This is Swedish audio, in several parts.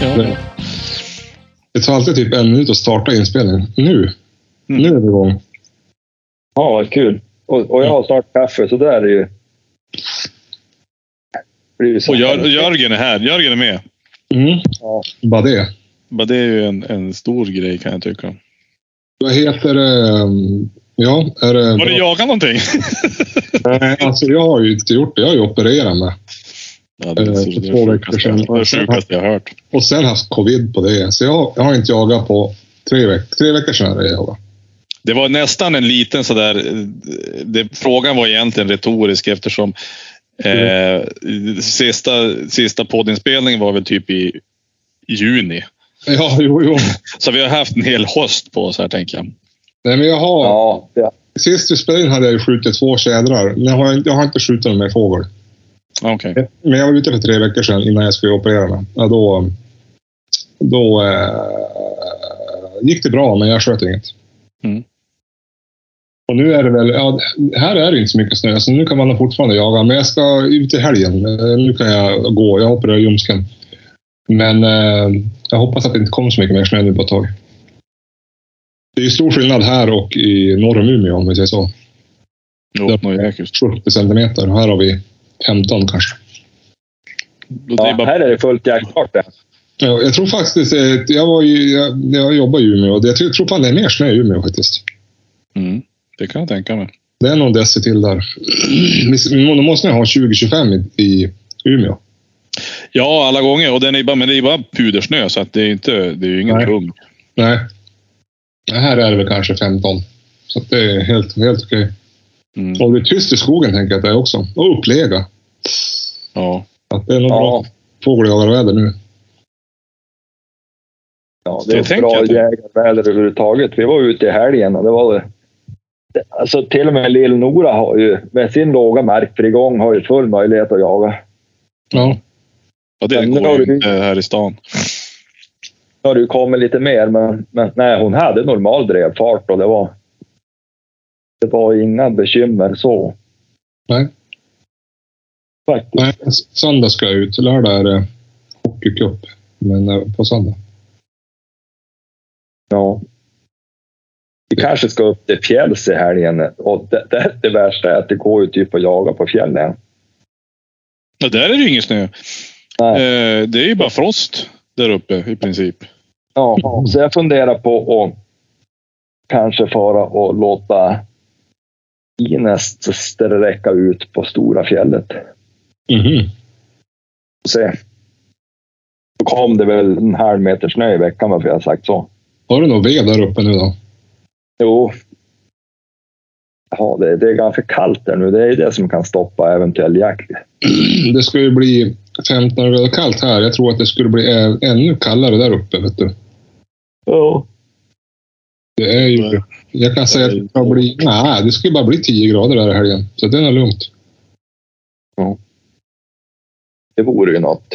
Ja. Det tar alltid typ en minut att starta inspelningen. Nu! Mm. Nu är vi igång. Ja, vad kul. Och, och jag har snart kaffe, så där är det ju... Det Och Jör, Jörgen är här. Jörgen är med. Mm. Ja. Bara det. Men det är ju en, en stor grej kan jag tycka. Vad heter det? um, Ja, är det... Har du jagat någonting? Nej, alltså jag har ju inte gjort det. Jag har ju opererat med. Ja, det är Eh, så- för två veckor sedan. Det sjukaste jag har hört. Och sen haft covid på det. Så jag, jag har inte jagat på tre veckor. Tre veckor sedan det jagat. Det var nästan en liten sådär... eh, Det, frågan var egentligen retorisk eftersom eh, sista, sista poddinspelningen var väl typ i juni. Ja, jo, jo. Så vi har haft en hel höst på oss här tänker jag. Nej, men jag har... Ja, ja. Sist vi spelade in hade jag ju skjutit två tjädrar. Jag har, jag har inte skjutit någon mer fågel. Okej. Men jag var ute för tre veckor sedan innan jag skulle operera mig. Ja, då då eh, gick det bra, men jag sköt inget. Mm. Och nu är det väl... Ja, här är det inte så mycket snö, så nu kan man fortfarande jaga. Men jag ska ut i helgen. Eh, Nu kan jag gå. Jag opererar ljumsken. Men eh, jag hoppas att det inte kommer så mycket mer snö nu på ett tag. Det är ju stor skillnad här och i norr om Umeå, om vi säger så. Jo, något jäkligt. 70 centimeter. Här har vi 15 kanske. Och ja, bara, här är det fullt jaktbart det. Ja, jag tror faktiskt... eh, Jag, var ju, jag, jag jobbar i Umeå och jag tror, tror fan det är mer snö i Umeå faktiskt. mm, det kan jag tänka mig. Det är nog deci till där. Då måste ni ha 2025 i, i Umeå. Ja, alla gånger. Och den är bara, men det är bara pudersnö så att det är inte, det är ju ingen Nej. tung. Nej. Nej, Här är det väl kanske 15. Så att det är helt, helt okej. Mm. Och det är tyst i skogen tänker jag att det är också. Och upplega. Ja. Att det är nog Ja, bra fågeljagarväder nu. ja, det Det är bra jägarväder överhuvudtaget. Vi var ute i helgen och det var... det- Alltså till och med Lill-Nora har ju med sin låga markfrigång har ju full möjlighet att jaga. Ja. Och det går ju du- inte här i stan. Nu har det ju kommit lite mer, men, men nej, hon hade normal drevfart och det var... Det var inga bekymmer så. Nej. Faktiskt. Nej, söndag ska jag ut. Lördag är det hockeycup. Men eh, på söndag. Ja. Vi kanske ska upp till fjälls i helgen. Och det, det, det värsta är att det går ju typ att jaga på fjällen. Ja, där är det ju ingen snö. Eh, det är ju bara frost där uppe i princip. Ja, så jag funderar på att kanske fara och låta Ines räcka ut på stora fjället. Mhm. Och se. Då kom det väl en halv meter snö i veckan varför jag har sagt så. Har du någon ved där uppe nu då? Jo. Ja, det, det är ganska kallt där nu. Det är det som kan stoppa eventuell jakt. Det ska ju bli 15 grader kallt här. Jag tror att det skulle bli ä- ännu kallare där uppe. Vet du. Ja. Det är ju... Jag kan säga att det ska bli... Nej, det ju bara bli 10 grader där i helgen. Så det är lugnt. Det vore ju något.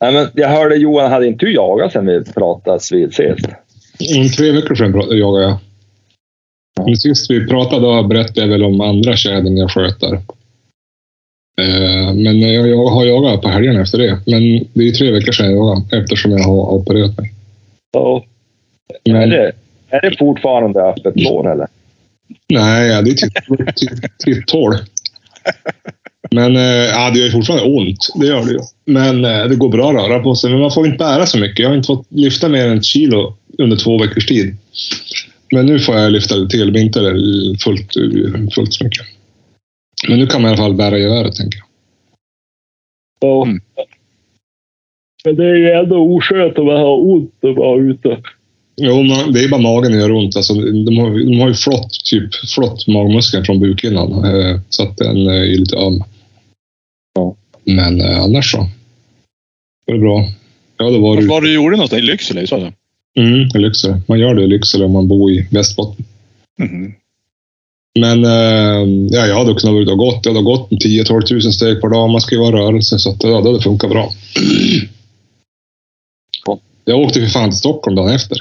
Nej, men jag hörde Johan, hade inte du jagat sen vi pratades vid sist? Om tre veckor sedan jagade jag. Men sist vi pratade då berättade jag väl om andra tjädern jag sköt där. Eh, Men jag, har jagat på helgerna efter det. Men det är tre veckor sedan jag jagade eftersom jag har opererat mig. Ja. Är Men, det, är det fortfarande öppet sår eller? nej, det är typ, typ, typ 12. Men eh, ja, det gör fortfarande ont. Det gör det ju. Men eh, det går bra att röra på sig. Men man får inte bära så mycket. Jag har inte fått lyfta mer än ett kilo under två veckors tid. Men nu får jag lyfta till, men inte fullt, fullt så mycket. Men nu kan man i alla fall bära geväret, tänker jag. Ja. Mm. Men det är ju ändå oskönt att man har ont och vara ute. Jo, det är bara magen det gör ont. Alltså, de, har, de har ju flott, typ, flott magmuskeln från bukhinnan, eh, så att den eh, är lite öm. Ja. Men eh, annars så. Det är bra. Ja, det var Var det var du gjorde någonstans? I Lycksele? Så det? mm, i Lycksele. Man gör det i Lycksele om man bor i Västerbotten. Mhm. Men eh, ja, jag hade kunnat vara ute och gått. Jag hade gått 10-12 tusen steg per dag. Man ska ju vara i rörelse, så att, ja, det hade funkat bra. Jag åkte för fan till Stockholm dagen efter.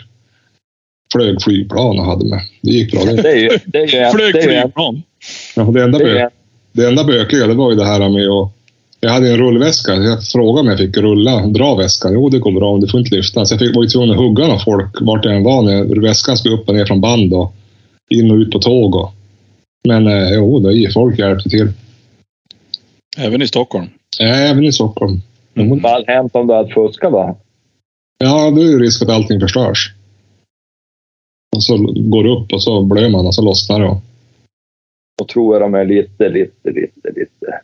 flög flygplan och hade med. Det gick bra det. Det är ju, det är ju, Flög det är flygplan. Ja, det, enda det bö, enda bökiga det var ju det här med att... Jag hade en rullväska. Jag frågade om jag fick rulla, dra väskan. Jo, det går bra, men du får inte lyfta. Så jag fick, var ju tvungen att hugga några folk vart jag än var. När väskan skulle upp och ner från band och in och ut på tåg. Och, men eh, jo, det, folk hjälpte till. Även i Stockholm. Även i Stockholm. Mm. Vad hade hänt om du hade fuskat då? Ja, då är det risk att allting förstörs. Och så går det upp och så blöder man och så lossnar det. Då tror jag de är lite, lite, lite, lite...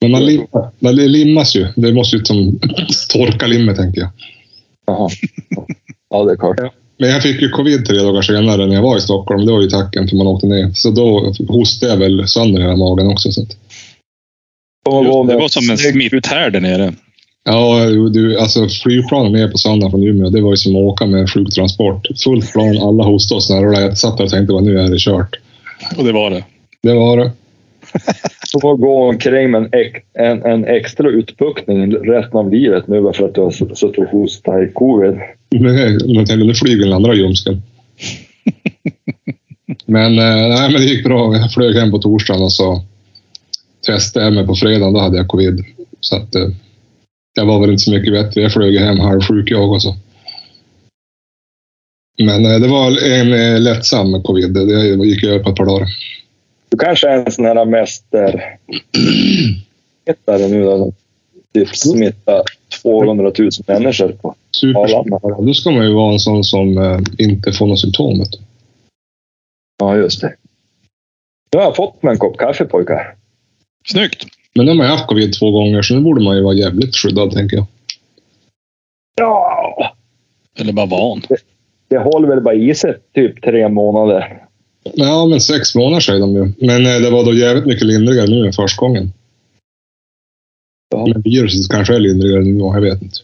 Men man limmar, man limmas ju. Det måste ju som torka limmet, tänker jag. Jaha. Ja, det är klart. Men jag fick ju covid tre dagar senare när jag var i Stockholm. Det var ju tacken för man åkte ner. Så då hostade jag väl sönder hela magen också. Så Det var som en smitthärd där nere. ja, du, alltså flygplanet ner på söndagen från Umeå, det var ju som att åka med en sjuktransport. Fullt plan, alla hostade och snarare. Jag satt där och tänkte, vad nu är det kört. Och det var det. Det var det. Du får gå omkring med en, en, en extra utpuckning resten av livet nu bara för att du har suttit och hostat i covid. Nej, jag nu flyger den andra ljumsken. men, eh, nej, men det gick bra. Jag flög hem på torsdagen och så testade jag mig på fredagen. Då hade jag covid. Så att, eh, jag var väl inte så mycket bättre. Jag flög hem halvsjuk jag också. Men eh, det var en lättsam covid. Det det gick över på ett par dagar. Du kanske är en sån här mäster... Smittare nu då. Typ smitta 200 000 människor på Super. Arlanda. Då ska man ju vara en sån som eh, inte får några symptom. Ja, just det. Nu har jag fått mig en kopp kaffe pojkar. Snyggt! Men nu har man ju haft covid två gånger så nu borde man ju vara jävligt skyddad tänker jag. Ja, Eller bara van. det håller väl bara i sig typ tre månader. Ja, men sex månader säger de ju. Men eh, det var då jävligt mycket lindrigare nu än första gången. Ja. Men viruset kanske är lindrigare nu, jag vet inte.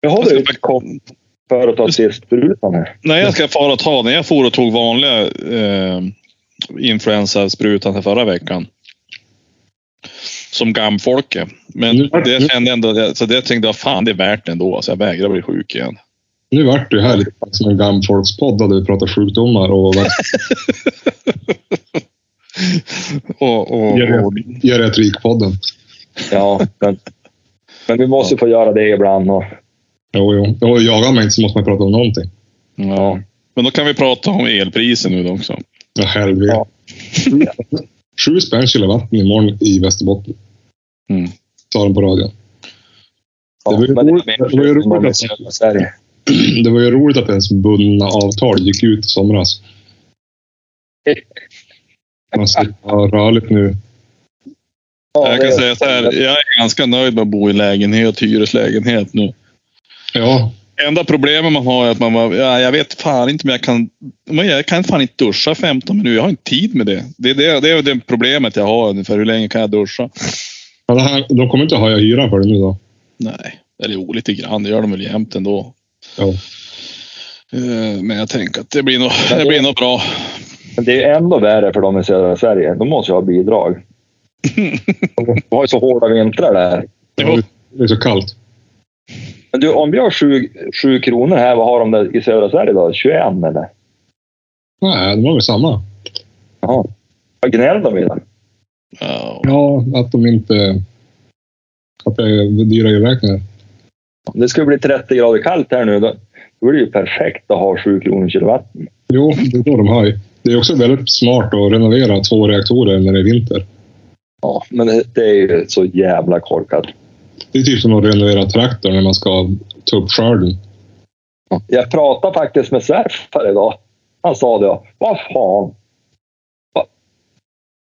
Jag har ju inte kommit för att ta till sprutan här. När jag ska fara och ta, när jag for och tog vanliga eh, influensasprutan förra veckan. Som gamfolke. Men det kände jag ändå, så det tänkte jag, fan det är värt det ändå. Så jag vägrar bli sjuk igen. Nu vart det här lite som en gamfolkspodd där vi pratar sjukdomar och Och, och, och, geriatrikpodden. Ja, men, men vi måste få göra det ibland. Och, Jo, jo. Och jagar man inte så måste man prata om någonting. ja. Men då kan vi prata om elpriser nu då också. Ja, helvete. Ja. Sju spänn kilowatten imorgon i Västerbotten. Mm. Sa de på radion. ja, Det var ju roligt- att-. Det var ju roligt att ens bundna avtal gick ut i somras. Man slipper ha rörligt nu. Ja, jag kan säga så här, jag är ganska nöjd med att bo i lägenhet, hyreslägenhet nu. Ja, Enda problemet man har är att man bara, ja, jag vet fan inte om jag kan, men jag kan fan inte duscha 15 minuter. Jag har inte tid med det. Det är det, det, är det problemet jag har ungefär. Hur länge kan jag duscha? Ja, det här, de kommer inte höja hyran för det nu då. Nej, eller jo, lite grann. Det gör de väl jämt ändå. Ja. Eh, Men jag tänker att det blir nog, det blir nog bra. Men det är ändå värre för de i södra Sverige. De måste ju ha bidrag. De har ju så hårda vintrar där. Jo. Det är så kallt. Men du, om vi har sju, sju kronor här, vad har de där i södra Sverige då? 21 eller? Nej, de har väl samma. Jaha. Vad gnäller de i då? Ja. Ja, att de inte... Att det är dyra elräkningar. Om det skulle bli 30 grader kallt här nu, då, då är det ju perfekt att ha 7 kronor kilowatten. Jo, det då de höjer. Det är också väldigt smart att renovera två reaktorer när det är vinter. Ja, men det, är ju så jävla korkat. Det är typ som att renovera traktor när man ska ta upp skörden. Jag pratade faktiskt med svärfar idag. Han sa det. Vad fan?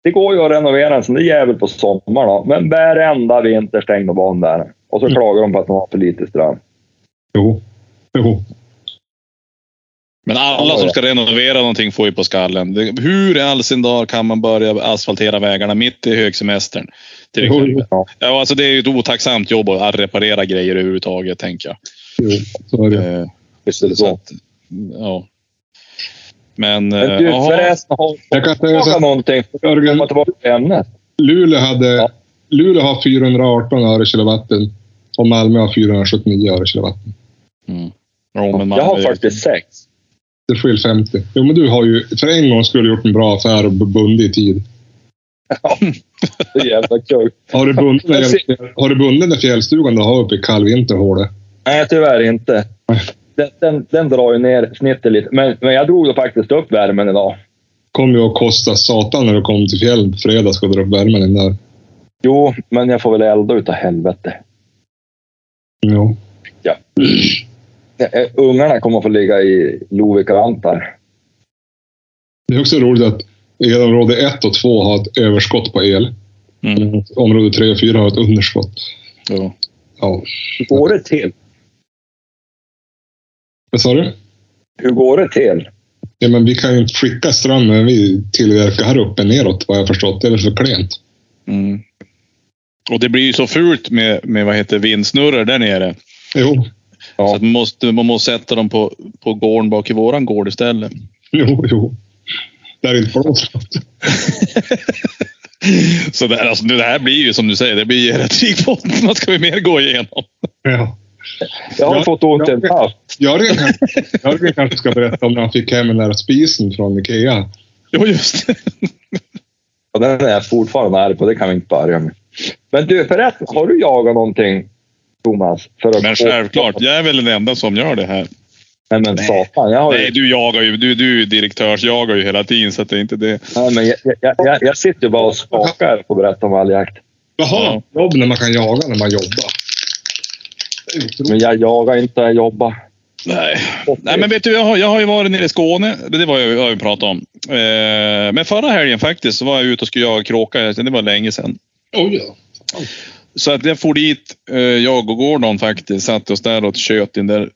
Det går ju att renovera en sån där jävel på sommaren, men varenda vinter stänger de av där. Och så Mm. klagar de på att de har för lite ström. Jo. Jo. Men alla som ska renovera någonting får ju på skallen. Hur i all sin dag kan man börja asfaltera vägarna mitt i högsemestern? Till Jo, exempel. Ja. Ja, alltså det är ju ett otacksamt jobb att reparera grejer överhuvudtaget, tänker jag. jo. Så är det. Eh, Visst är det så så. att, ja. Men, Men eh, du, jaha. förresten, har Jag kan säga så någonting. Jörgen, Komma tillbaka till ämnet. Luleå, hade, Ja. Luleå har 418 öre kilowatten och Malmö har 479 öre kilowatten. Mm. Man, Jag har 46. jätteskil 50. Jo, men du har ju för en gång skulle gjort en bra affär och bundit i tid. Det är jävla kul. Har du bundit den, har du bundit den fjällstugan du har uppe i kallvinterhålet? Nej, tyvärr inte. Den, den, den drar ju ner snittet lite. Men, men jag drog då faktiskt upp värmen idag. kommer ju att kosta satan när du kommer till fjällen på fredag ska dra upp värmen in där. Jo, men jag får väl elda utav helvete. Jo. Eh, Ungarna kommer att få ligga i Lovikkarantar. Det är också roligt att elområde 1 och 2 har ett överskott på el. Mm. Område 3 och 4 har ett underskott. Ja. Ja. Hur går det till? Vad sa du? Hur går det till? Ja, men vi kan ju inte skicka ström men vi tillverkar här uppe neråt vad jag förstått. Det är väl för klent. Mm. Och det blir ju så fult med, med vad heter vindsnurror där nere. Jo, Så att man, måste, man måste sätta dem på, på gården bak i våran gård istället. jo, jo. Där är inte något. Så det, här, alltså, det här blir ju som du säger, det blir geriatrikpodden. Vad ska vi mer gå igenom? Ja. Jag har Ja, fått ont i en ja. pass. Jörgen, kanske- Jörgen kanske ska berätta om när han fick hem den där spisen från Ikea. Jo, just det. Och den är jag fortfarande arg på. Det kan vi inte börja med. Men du, förresten. Har du jagat någonting, Thomas? För att Men självklart, jag är väl den enda som gör det här. Nej, men Nej. satan. Jag har ju... Nej, du jagar ju. Du, du direktörsjagar ju hela tiden så att det är inte det. Nej, men jag, jag, jag, jag sitter ju bara och skakar och berättar om valljakt. Jaha, jobb när man kan jaga när man jobbar. Men jag jagar inte, jag jobbar. Nej. Nej, men vet du, jag har, jag har ju varit nere i Skåne. Det var jag, jag har ju pratat om. Eh, men förra helgen faktiskt så var jag ute och skulle jaga kråka. Det var länge sedan. Oh, ja. Så att jag for dit, eh, jag och Gordon faktiskt, satte oss där och tjöt i den där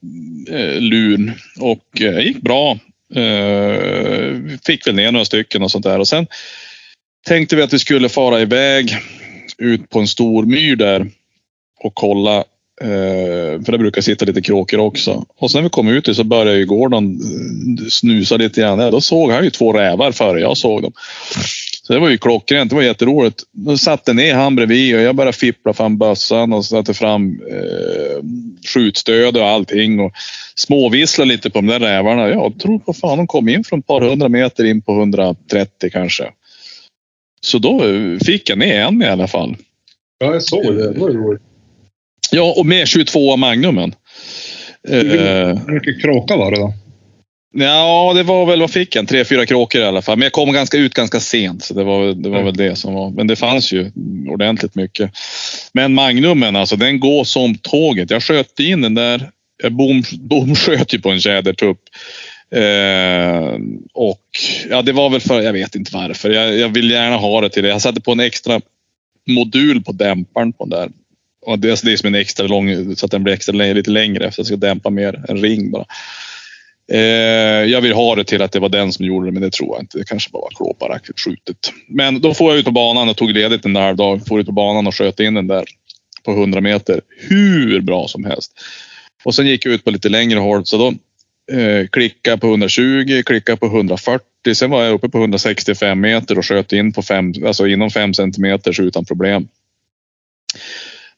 eh, lun. Och det gick bra. Vi fick väl ner några stycken och sånt där. Och sen tänkte vi att vi skulle fara iväg ut på en stor myr där och kolla. För det brukar sitta lite kråkor också. Och sen när vi kom ut dit så började ju Gordon snusa lite grann. Då såg han ju två rävar före jag såg dem. Så det var ju klockrent. Det var jätteroligt. Då satte ner han bredvid och jag började fippla fram bössan och satte fram eh, skjutstöd och allting. Och småvisslade lite på de där rävarna. Jag tror på fan de kom in från ett par hundra meter in på 130 kanske. Så då eh, fick jag ner en i alla fall. ja, jag såg det. Det var roligt. Ja, och med 22 Magnumen. Eh, Hur mycket kråka var det då? Ja, det var väl, vad fick jag? Tre, fyra kråkor i alla fall. Men jag kom ganska ut ganska sent. Så det var, det var väl det som var. Men det fanns ju ordentligt mycket. Men Magnumen, alltså den går som tåget. Jag sköt in den där. Jag bom, bomsköt ju på en tjädertupp. Eh, och ja, det var väl för, jag vet inte varför. Jag, jag vill gärna ha det till det. Jag satte på en extra modul på dämparen på den där. Och det, det är som en extra lång, så att den blir extra lite längre. Så jag ska dämpa mer. En ring bara. Eh, jag vill ha det till att det var den som gjorde det, men det tror jag inte. Det kanske bara var klåparaktigt skjutet. Men då får jag ut på banan och tog ledigt en halvdag. Får ut på banan och sköt in den där på 100 meter. Hur bra som helst. Och sen gick jag ut på lite längre håll. Så då eh, klickade jag på 120, klickade på 140. Sen var jag uppe på 165 meter och sköt in på fem, alltså inom 5 centimeter utan problem.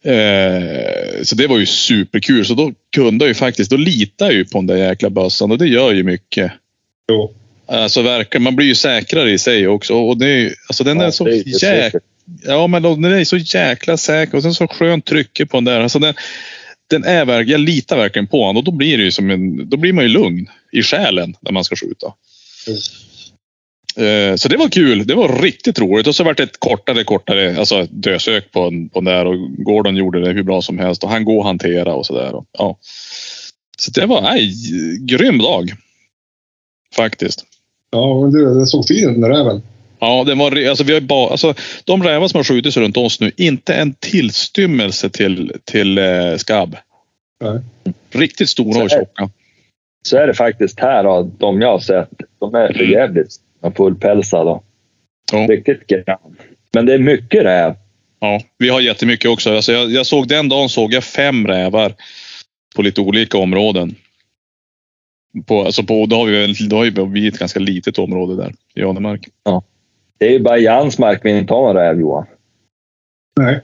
Eh, så det var ju superkul. Så då kunde jag ju faktiskt, då litar jag ju på den där jäkla bössan och det gör ju mycket. Jo. Alltså verkar, man blir ju säkrare i sig också. Och det alltså den är så det är inte jäkla... Ja, men den är så jäkla säker och sen så skönt trycke på den där. Alltså den, den är verkligen, jag litar verkligen på honom och då blir det ju som en, då blir man ju lugn i själen när man ska skjuta. Eh, Så det var kul. Det var riktigt roligt. Och så vart det ett kortare, kortare alltså dösök på, på den där och Gordon gjorde det hur bra som helst och han går att hantera och sådär. Ja. Så det var en grym dag. Faktiskt. Ja, men det, det såg fin ut den räven. Ja, det var, alltså, vi har bara, alltså, de rävar som har skjutits runt oss nu, inte en tillstymmelse till, till eh, skabb. Nej. Riktigt stora och Så är- tjocka. Så är det faktiskt här. Då, de jag har sett, de är för jävligt fullpälsade. Ja. Riktigt grann. Men det är mycket räv. Ja, vi har jättemycket också. Alltså, jag, jag såg den dagen såg jag fem rävar på lite olika områden. På, alltså på, då har vi, väl- då har vi ett ganska litet område där i Janemark. Det är ju bara i mark vi inte har någon räv, Johan. Nej.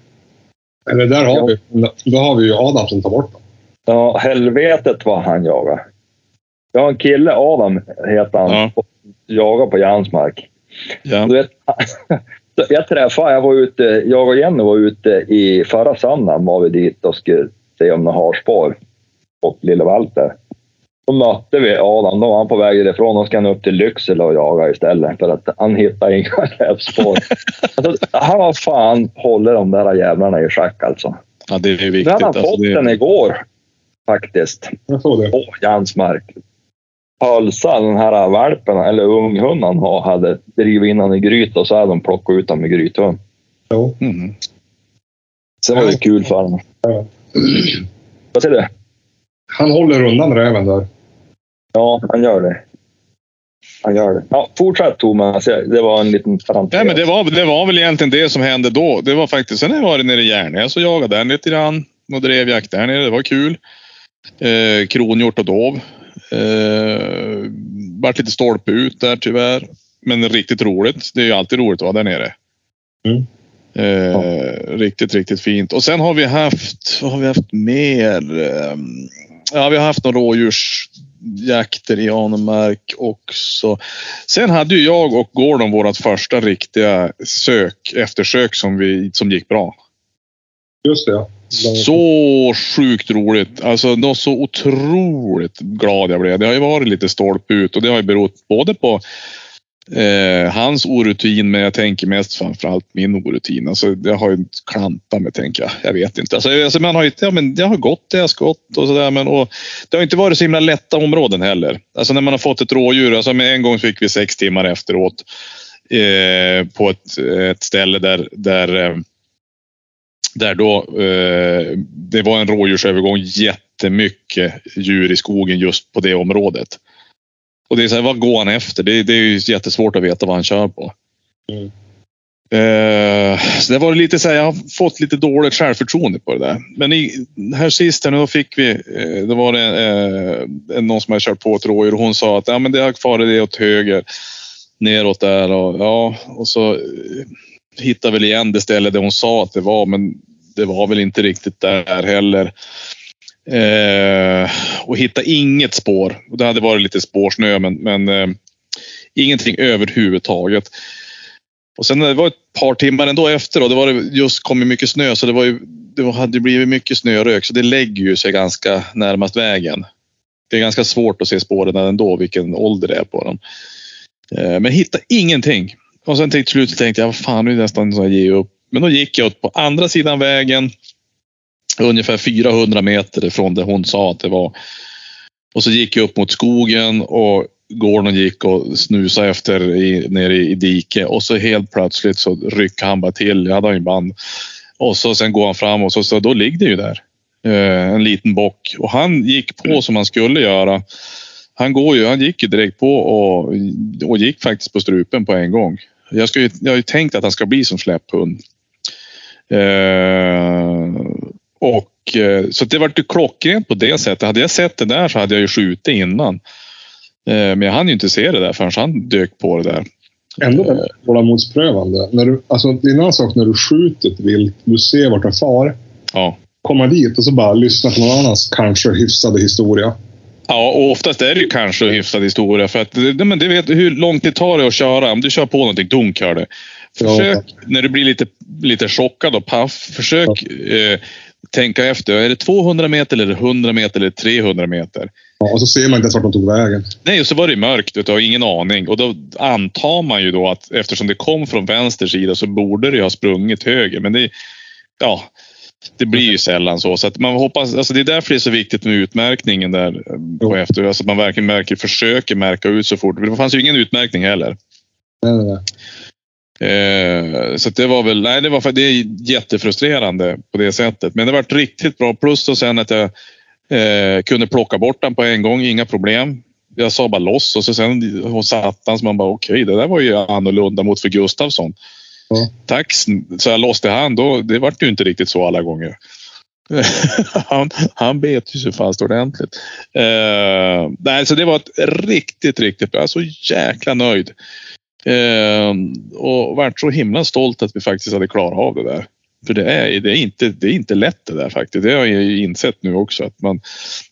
Eller där har vi. Då har vi ju Adam som tar bort dem. Ja, helvetet vad han jagar. Jag har en kille, Adam heter han, Ja. Och jagar på Jansmark. Ja. Du vet, jag träffade, jag var ute, jag och Jenny var ute i förra söndagen var vi dit och skulle se om några harspår och Lille Walter. Då mötte vi Adam, då var han på väg därifrån och ska han upp till Lycksele och jaga istället för att han hittade inga rävspår. alltså, han har fan håller de där jävlarna i schack alltså. ja, det är Nu viktigt. hade han Alltså, fått det, den igår faktiskt Jag såg det. på Jansmark. Pölsa, den här valpen, eller unghunden han har, hade drivit in honom i gryt och så hade de plockat ut honom med grythund. Jo. mm. Så det var ju kul för honom. Ja. Vad säger du? Han håller undan räven där. Ja, han gör det. Han gör det. Ja, fortsätt Thomas. Det var en liten parentes. Ja, men det, var, det var väl egentligen det som hände då. Det var faktiskt, sen jag varit nere i Järnäs och jagat där lite grann. Och drev jakt där nere. Det var kul. Eh, kronhjort och dov. Eh, vart lite stolpe ut där tyvärr. Men riktigt roligt. Det är ju alltid roligt att vara där nere. Mm. Eh, Riktigt, riktigt fint. Och sen har vi haft, vad har vi haft mer? Eh, Ja, vi har haft några rådjursjakter i Arnemark också. Sen hade ju jag och Gordon vårt första riktiga sök, eftersök som, vi, som gick bra. Just det, ja. Så sjukt roligt. Alltså, något så otroligt glad jag blev. Det har ju varit lite stolpe ut och det har ju berott både på eh, hans orutin, men jag tänker mest framförallt min orutin. Alltså, det har ju klantat mig, tänker jag. Jag vet inte. Alltså, alltså, man har ju, ja, men jag har gått det jag skott och sådär, men och, det har inte varit så himla lätta områden heller. Alltså när man har fått ett rådjur, alltså med en gång fick vi sex timmar efteråt eh, på ett, ett ställe där, där eh, där då eh, det var en rådjursövergång jättemycket djur i skogen just på det området. Och det är så här, vad går han efter? Det, det är ju jättesvårt att veta vad han kör på. Mm. Eh, så det var lite så här, jag har fått lite dåligt självförtroende på det där. Men i, här sist här då fick vi, eh, då var det eh, någon som hade kört på ett rådjur och hon sa att ja, men det har farit det åt höger, neråt där och ja, och så eh, hittade väl igen det ställe där hon sa att det var, men det var väl inte riktigt där heller. Eh, och hitta inget spår. Det hade varit lite spårsnö, men, men eh, ingenting överhuvudtaget. Och sen eh, det var ett par timmar ändå efter och det var just kommit mycket snö så det var ju, det hade blivit mycket snörök så det lägger ju sig ganska närmast vägen. Det är ganska svårt att se spåren ändå vilken ålder det är på dem. Eh, men hitta ingenting. Och sen till slut tänkte jag, vad fan nu är det nästan så jag ger upp. Men då gick jag ut på andra sidan vägen. Ungefär 400 meter ifrån där hon sa att det var. Och så gick jag upp mot skogen och Gordon gick och snusade efter i, nere i, i dike och så helt plötsligt så rycker han bara till. Jag hade ju band. Och så sen går han fram och så, så då ligger det ju där. Eh, en liten bock och han gick på som han skulle göra. Han går ju, han gick ju direkt på och, och gick faktiskt på strupen på en gång. Jag, ska ju, jag har ju tänkt att han ska bli som släpphund. Eh, och eh, så det vart ju klockrent på det sättet. Hade jag sett det där så hade jag ju skjutit innan. Eh, men jag hann ju inte se det där förrän han dök på det där. Ändå väldigt tålamodsprövande. När du, alltså, det är en annan sak när du skjuter ett vilt, du ser vart det far. Ja. Komma dit och så bara lyssna på någon annans kanske hyfsade historia. Ja, och oftast är det ju kanske hyfsad historia. För att, men det vet hur långt det tar det att köra. Om du kör på någonting, dunk hör det. Försök, när du blir lite, lite chockad och paff, försök eh, tänka efter. Är det 200 meter, eller 100 meter eller 300 meter? Ja, och så ser man inte ens vart de tog vägen. Nej, och så var det mörkt. Du har ingen aning. Och då antar man ju då att eftersom det kom från vänster sida så borde det ju ha sprungit höger. Men det, ja, det blir ju sällan så. så att man hoppas, alltså det är därför det är så viktigt med utmärkningen där eh, på efter. Alltså att man verkligen märker, försöker märka ut så fort. Det fanns ju ingen utmärkning heller. Nej, nej, nej. Eh, så det var väl, nej det var för det är jättefrustrerande på det sättet. Men det var riktigt bra. Plus och sen att jag eh, kunde plocka bort den på en gång, inga problem. Jag sa bara loss och så sen hon satt han så man bara okej, det där var ju annorlunda mot för Gustafsson. Ja. Tack, så jag loss till han då. Det vart ju inte riktigt så alla gånger. han, han bet ju så fast ordentligt. Eh, nej, så det var ett riktigt, riktigt bra. Jag är så jäkla nöjd. Eh, och varit så himla stolt att vi faktiskt hade klarat av det där. För det är, det, är inte, det är inte lätt det där faktiskt. Det har jag ju insett nu också. Att man,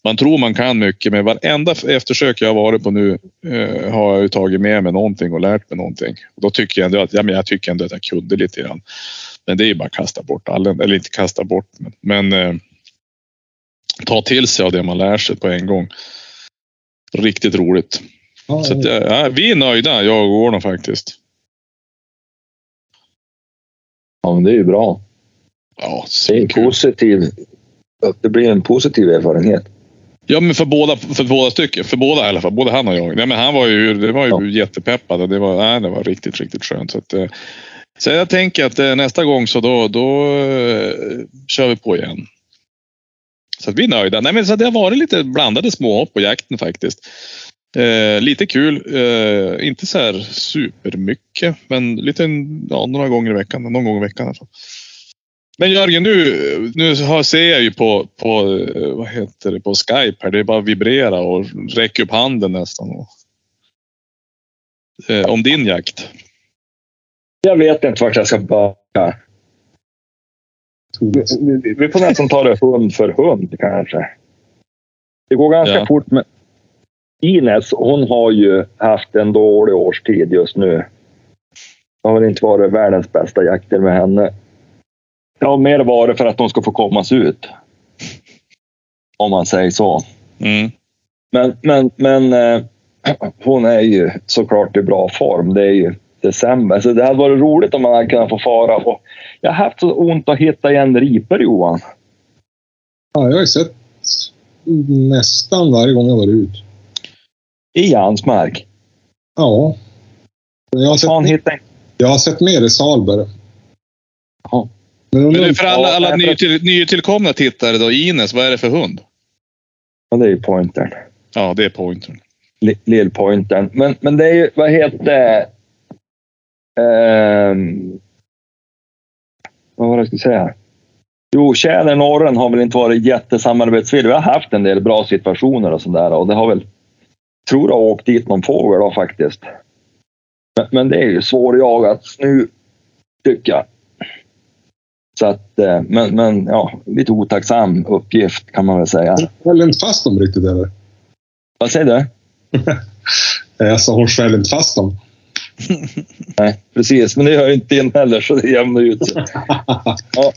man tror man kan mycket men varenda eftersök jag har varit på nu eh, har jag ju tagit med mig någonting och lärt mig någonting. Och då tycker jag ändå att, ja, men jag tycker ändå att jag kunde lite grann. Men det är ju bara att kasta bort all, eller inte kasta bort men, men eh, ta till sig av det man lär sig på en gång. Riktigt roligt. Ja, Så att, ja, vi är nöjda, jag och Gordon faktiskt. Ja, men det är ju bra. Ja, Det, är en positiv, det blir en positiv erfarenhet. Ja, men för båda, för båda stycken. För båda i alla fall. Både han och jag. Nej, men han var ju, det var ju Ja. jättepeppad och det var, nej, det var riktigt, riktigt skönt. Så, att, eh, så jag tänker att eh, nästa gång så då, då eh, kör vi på igen. Så att vi är nöjda. Nej, men så det har varit lite blandade småhopp på jakten faktiskt. Eh, lite kul. Eh, inte så här supermycket, men lite ja, några gånger i veckan. Någon gång i veckan i alla fall. Men Jörgen, nu, nu har- ser jag ju på, på, eh, vad heter det, på Skype här. Det är bara vibrera och räcka upp handen nästan. Och, eh, om din jakt. Jag vet inte vart jag ska börja. Vi, vi, vi får nästan ta det hund för hund kanske. Det går ganska Ja. fort. Men Ines, hon har ju haft en dålig årstid just nu. Det har väl inte varit världens bästa jakter med henne. Det har mer varit för att de ska få kommas ut. Om man säger så. Mm. Men, men, men eh, hon är ju såklart i bra form. Det är ju december. Så det hade varit roligt om man hade kunnat få fara. Och jag har haft så ont att hitta igen ripor Johan. Ja, jag har ju sett nästan varje gång jag varit ut. I hans mark. Ja. Jag har sett, hitta en... jag har sett mer i Salberg. Ja. Men, Men för alla, alla nytill, nytillkomna tittare då, Ines, vad är det för hund? Ja, det är ju pointern. Ja, det är pointern. Li- Lillpointern. Men, men det är ju, vad heter? Ehm, vad var det jag skulle säga? Jo, Tjäder Norren har väl inte varit jättesamarbetsvillig. Vi har haft en del bra situationer och sådär och det har väl, tror jag, åkt dit någon fågel då faktiskt. Men, men det är ju svårjagat nu, tycker jag. Så att, eh, men, men ja, lite otacksam uppgift kan man väl säga. Skäller inte fast dem riktigt eller? Vad säger du? Jag sa hon skäller inte fast dem. Nej, precis. Men det gör ju inte in heller, så det jämnar ut sig. Ja.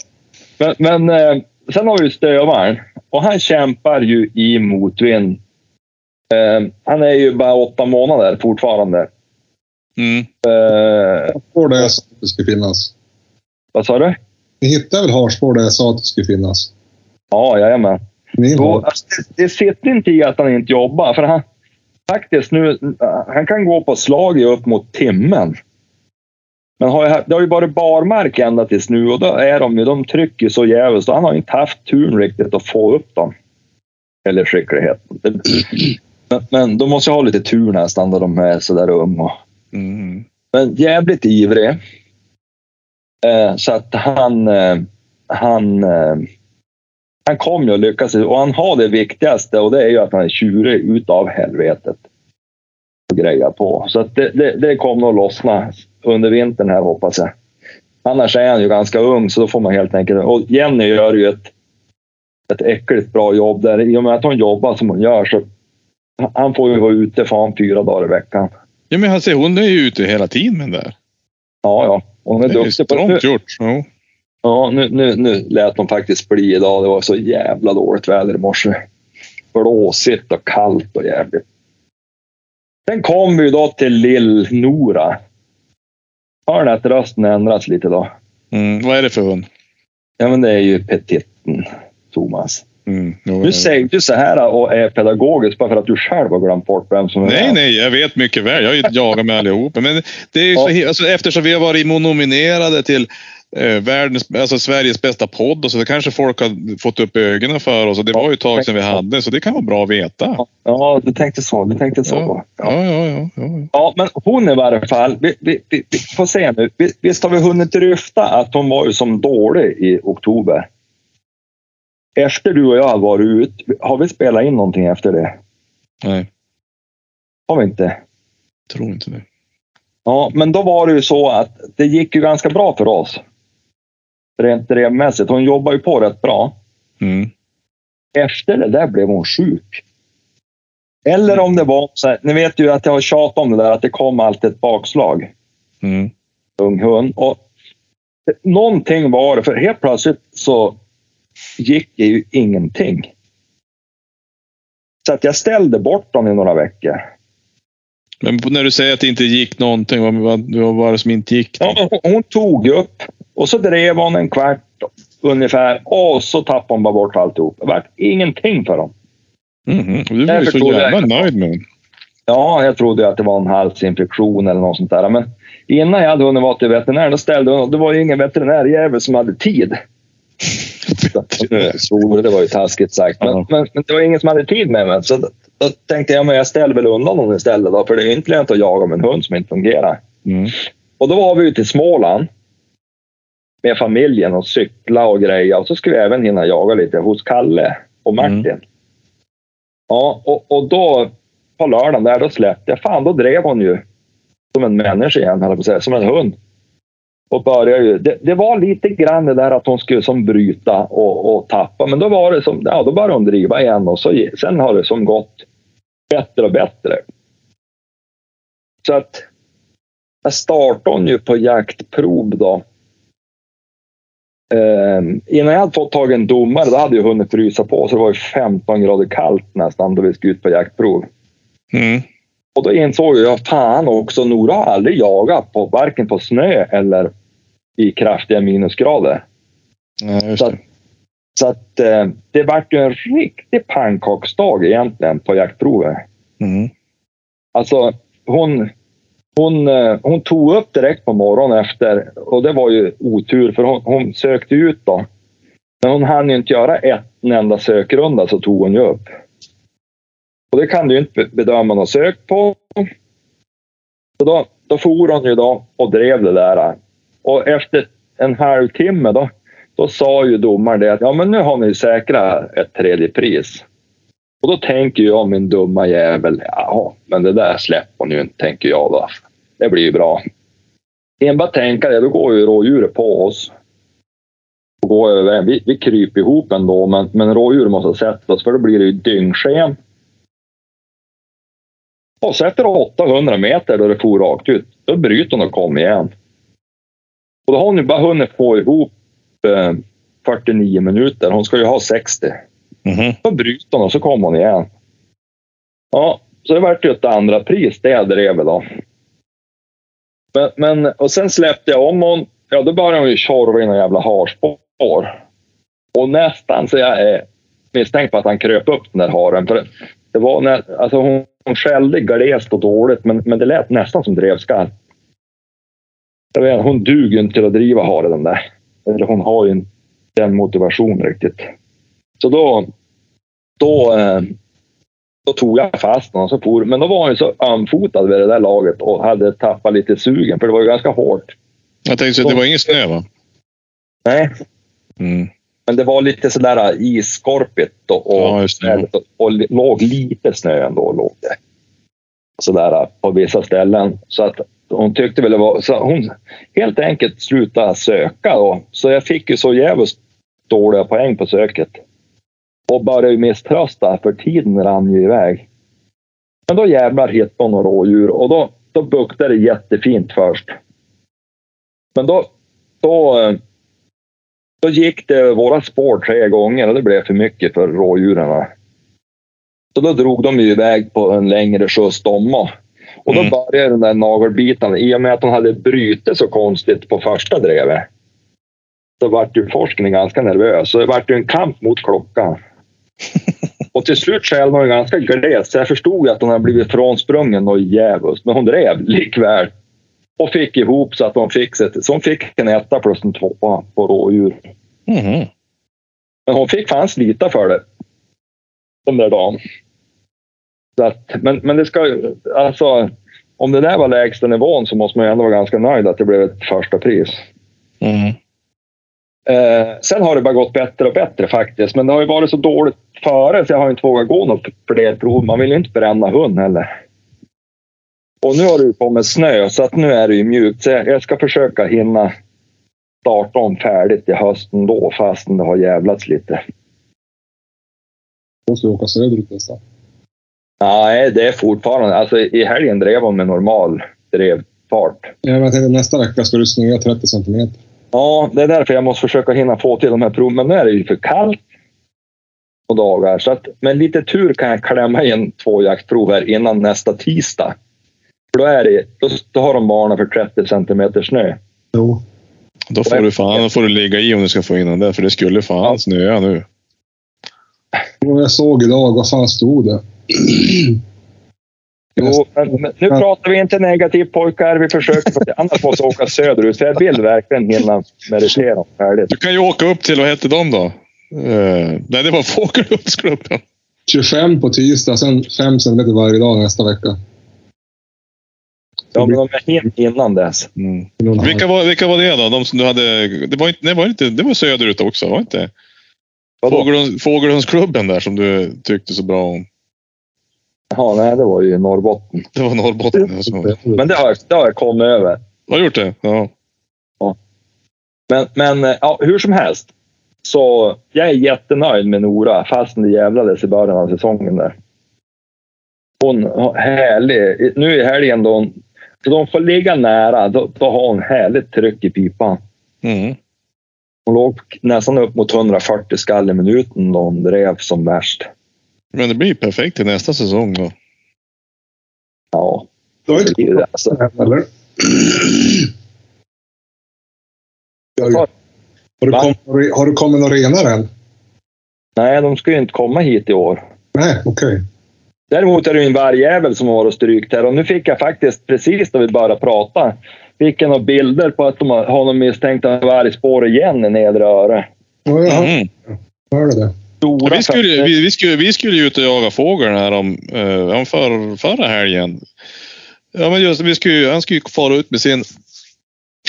Men, men eh, sen har vi stövaren och han kämpar ju i motvind. Eh, han är ju bara åtta månader fortfarande. Mm. Eh, Eh, där jag sa att det skulle finnas. vad sa du? Ni hittade väl harspår där jag sa att det skulle finnas? Ja, jajamän. Har. alltså, det, det sitter inte i att han inte jobbar. För han, faktiskt nu, han kan gå på slag i upp mot timmen. Men har ju, det har ju varit barmark ända tills nu och då är de ju, de trycker så jävligt. Så han har inte haft turen riktigt att få upp dem. Eller skickligheten. Men, men de måste ju ha lite tur nästan då de är sådär. Och, Mm. men jävligt ivrig. Eh, så att han, eh, han, eh, han kommer ju att lyckas. Och han har det viktigaste och det är ju att han är tjurig utav helvetet. Och grejer på. Så att det, det, det kommer att lossna under vintern här hoppas jag. Annars är han ju ganska ung så då får man helt enkelt... Och Jenny gör ju ett, ett äckligt bra jobb där. I och med att hon jobbar som hon gör så han får ju vara ute fan fyra dagar i veckan. Ja, men alltså, hon är ju ute hela tiden med där. Ja, ja. Hon är Det är duktig på det. gjort. Jo. Ja, nu, nu, nu lät de faktiskt bli idag. Det var så jävla dåligt väder i morse. Blåsigt och kallt och jävligt. Sen kom vi då till Lill-Nora. Hör ni att rösten ändras lite då? Mm. Vad är det för hund? Ja, men det är ju petitten, Thomas. Mm. Nu säger du så här och är pedagogisk bara för att du själv har glömt bort vem som är Nej, med. nej, jag vet mycket väl. Jag har ju jagat med allihopa. Men det är ju så, alltså, eftersom vi har varit nominerade till eh, världens, alltså Sveriges bästa podd och så det kanske folk har fått upp ögonen för oss. Och det var ju ett tag sedan vi hade, så det kan vara bra att veta. Ja, Ja, du tänkte så. Du tänkte så. ja, ja. ja, ja, ja. Ja, men hon i varje fall. Vi, vi, vi, vi får se nu. Vi, visst har vi hunnit dryfta att hon var ju som dålig i oktober. Efter du och jag har varit ut, har vi spelat in någonting efter det? Nej, Har vi inte? tror inte det. Ja, men då var det ju så att det gick ju ganska bra för oss. rent drevmässigt. Hon jobbar ju på rätt bra. Mm. Efter det där blev hon sjuk. Eller om det var så här, ni vet ju att jag har tjatat om det där att det kom alltid ett bakslag. Mm. Ung hund. Och någonting var det, för helt plötsligt så gick ju ingenting. Så att jag ställde bort dem i några veckor. Men när du säger att det inte gick någonting, vad, vad, vad var det som inte gick? Ja, hon- hon tog upp och så drev hon en kvart ungefär och så tappade hon bara bort alltihop. Det var ingenting för dem. Mhm. Du var ju så trodde jag- jävla nöjd med den. Ja, jag trodde att det var en halsinfektion eller något sånt där. Men innan jag hade hunnit vara till veterinären, då ställde hon, det var ju ingen veterinärjävel som hade tid. Så, det var ju taskigt sagt. Men, Ja. men, men det var ingen som hade tid med mig. Så då, då tänkte jag, men jag ställer väl undan honom istället då. För det är inte lönt att jaga med en hund som inte fungerar. Mm. Och då var vi ute i Småland med familjen och cykla och greja. Och så skulle vi även hinna jaga lite hos Kalle och Martin. Mm. Ja, och, och då på lördagen där, då släppte jag. Fan, då drev hon ju som en människa igen, höll jag på att säga. Som en hund. Och började ju. Det, det var lite grann det där att hon skulle som bryta och, och tappa. Men då var det som, ja då började hon driva igen och så, sen har det som gått bättre och bättre. Så att jag startade hon ju på jaktprov då. Ehm, innan jag hade fått tag i en domare, då hade jag hunnit frysa på. Så det var ju 15 grader kallt nästan då vi skulle ut på jaktprov. Mm. Och då insåg jag, fan också, Nora har aldrig jagat på varken på snö eller i kraftiga minusgrader. Ja, Så att, så att eh, det vart ju en riktig pannkaksdag egentligen på jaktprovet. Mm. Alltså hon, hon, eh, hon tog upp direkt på morgonen efter och det var ju otur för hon, hon sökte ut då. Men hon hann ju inte göra ett, en enda sökrunda så tog hon ju upp. Och det kan du ju inte be- bedöma något sök på. Så då, då for hon ju då och drev det där. Och efter en halvtimme då, då sa ju domaren det att ja men nu har ni säkrat ett tredje pris. Och då tänker jag min dumma jävel, ja men det där släpper hon ju inte tänker jag då. Det blir ju bra. Enbart tänka det, då går ju rådjuret på oss. Och går över, vi, vi kryper ihop ändå men, men rådjuret måste sätta oss för då blir det ju dyngsken. Och så efter 800 meter då det for rakt ut, då bryter hon och kommer igen. Och då har hon ju bara hunnit få ihop eh, 49 minuter. Hon ska ju ha 60. Mhm. Då bryter hon och så kommer hon igen. Ja, så det vart ju ett andra pris det jag drev då. Men, men, och sen släppte jag om hon. Ja, då började hon ju tjorva i någon jävla harspår. Och nästan så jag är misstänkt på att han kröp upp den där haren. För det var när, alltså hon, hon skällde glest och dåligt, men, men det lät nästan som drevskarv. Jag vet, hon duger inte till att driva haren den där. Eller hon har ju inte den motivationen riktigt. Så då, då, eh, då tog jag fast honom. Så for, men då var han ju så ömfotad vid det där laget och hade tappat lite sugen, för det var ju ganska hårt. Jag tänkte att det var ingen snö va? Nej, Mm. men det var lite sådär isskorpigt och, och, Ja, och, och låg lite snö ändå. Låg det. Sådär på vissa ställen. Så att hon tyckte väl det var... Så hon helt enkelt slutade söka. Då. Så jag fick ju så jävligt dåliga poäng på söket. Och började ju misströsta för tiden rann ju iväg. Men då jävlar hittade hon några rådjur och då, då buktade det jättefint först. Men då, då, då gick det våra spår tre gånger och det blev för mycket för rådjuren. Så då drog de ju iväg på en längre skjuts de och. Då Mm. började den där nagelbiten. I och med att hon hade brutit så konstigt på första drevet. Så vart ju forskningen ganska nervös. Så det vart ju en kamp mot klockan. Och till slut skällde hon ju ganska glest. Så jag förstod att hon hade blivit frånsprungen och djävulskt. Men hon drev likväl. Och fick ihop så att hon fick, sig- så hon fick en etta plus en tvåa på rådjur. Mhm. Men hon fick fan slita för det. Den där dagen. Så att, men, men det ska ju, alltså, om det där var lägsta nivån så måste man ju ändå vara ganska nöjd att det blev ett första pris. Mm. Eh, sen har det bara gått bättre och bättre faktiskt. Men det har ju varit så dåligt före så jag har inte vågat gå något fler prov. Man vill ju inte bränna hund heller. Och nu har det ju kommit snö så att nu är det ju mjukt. Så jag ska försöka hinna starta om färdigt i hösten då fastän det har jävlats lite. Ska vi åka söderut nästan. Nej, det är fortfarande... Alltså i helgen drev hon med normal drevfart. Ja, men jag tänkte nästa vecka ska du snöa 30 centimeter. Ja, det är därför jag måste försöka hinna få till de här proven. Men nu är det ju för kallt på dagar. Så att med lite tur kan jag klämma in två jaktprov här innan nästa tisdag. För då, är det, då, då har de varnat för 30 centimeter snö. Jo. Då får du fan då får du ligga i om du ska få in den där, för det skulle fan snöa nu. Jag såg idag, vad fan stod det? Jo, nu pratar vi inte negativt pojkar. Vi försöker, annars måste jag åka söderut. För jag vill verkligen hinna meditera färdigt. Du kan ju åka upp till, vad hette de då? Uh, nej, det var Fågelholmsklubben. 25 på tisdag, sen 5 centimeter varje dag nästa vecka. Ja, men de är hin innan dess. Mm. Vilka, var, vilka var det då? De som du hade... Det var inte, nej, var inte, det var söderut också, var inte? Fågelholms, Fågelholmsklubben där som du tyckte så bra om. Ja, nej, det var ju Norrbotten. Det var Norrbotten. Alltså. Men det har, det har jag kommit över. Har du gjort det? Ja. ja. Men, men ja, hur som helst. Så jag är jättenöjd med Nora fastän det jävlades i början av säsongen där. Hon härlig. Nu i helgen då hon, så de får ligga nära. Då, då har hon härligt tryck i pipan. Mm. Hon låg nästan upp mot 140 skall i minuten då hon drev som värst. Men det blir perfekt till nästa säsong då. Ja. Du har inte det, alltså. eller? Har, har, du kommit, har du kommit några renar än? Nej, de ska ju inte komma hit i år. Nej, okej. Okay. Däremot är det ju en vargjävel som har varit strykt här och nu fick jag faktiskt precis när vi började prata fick jag några bilder på att de har, har någon misstänkta vargspår igen i nedre öre. Ja. mm. Hörde det. Vi, skulle, vi, vi, skulle, vi skulle ju ut och jaga fågel här om, eh, för, förra helgen. Ja, men just, vi skulle, han skulle ju fara ut med sin,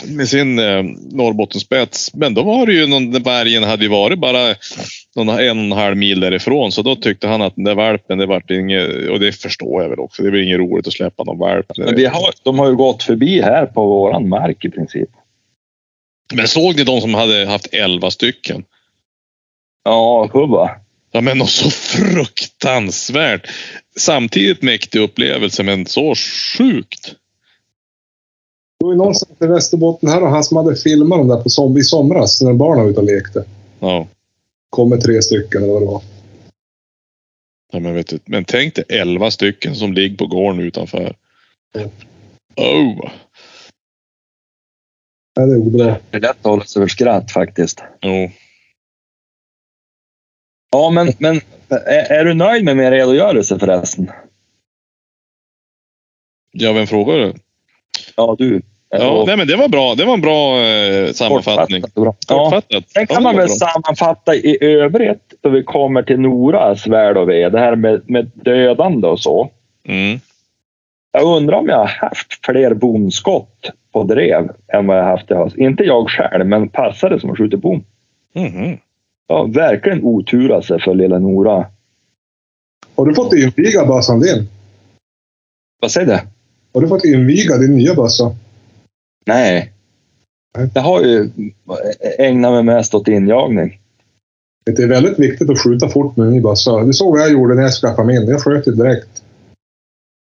med sin eh, Norrbottenspets. Men då var det ju någon, vargen hade ju varit bara någon, en och en halv mil därifrån. Så då tyckte han att den där valpen, det vart inget, och det förstår jag väl också. Det blir inget roligt att släppa någon valp. Men vi har, de har ju gått förbi här på våran mark i princip. Men såg ni de som hade haft elva stycken? Ja, hubba. Ja, men något så fruktansvärt. Samtidigt mäktig upplevelse, men så sjukt. Det var ju någonstans i Västerbotten här och han som hade filmat dem där på som, i somras när barnen var ute och lekte. Ja. Kommer tre stycken eller vad det var. Ja, men, vet du, men tänk dig elva stycken som ligger på gården utanför. Mm. Oh! Ja, det är obra. Det är lätt att hålla sig för skratt faktiskt. Jo. Ja, men, men är, är du nöjd med min redogörelse förresten? Ja, vem frågar du? Ja, du. Ja, nej, men det var bra. Det var en bra eh, sammanfattning. Kortfattat. Ja. Sen kan ja, man väl bra. sammanfatta i övrigt då vi kommer till Noras väl och ve. Det här med, med dödande och så. Mm. Jag undrar om jag har haft fler bomskott på drev än vad jag haft i höst. Inte jag själv, men passare som har skjutit bom. Mm. Ja, verkligen otur alltså för lilla Nora. Har du fått inviga bössan din? Vad säger du? Har du fått inviga din nya bössa? Nej. Jag har ju ägnat mig mest åt injagning. Det är väldigt viktigt att skjuta fort med en ny bössa. Det såg vad jag gjorde när jag skaffade min. Jag sköt ju direkt.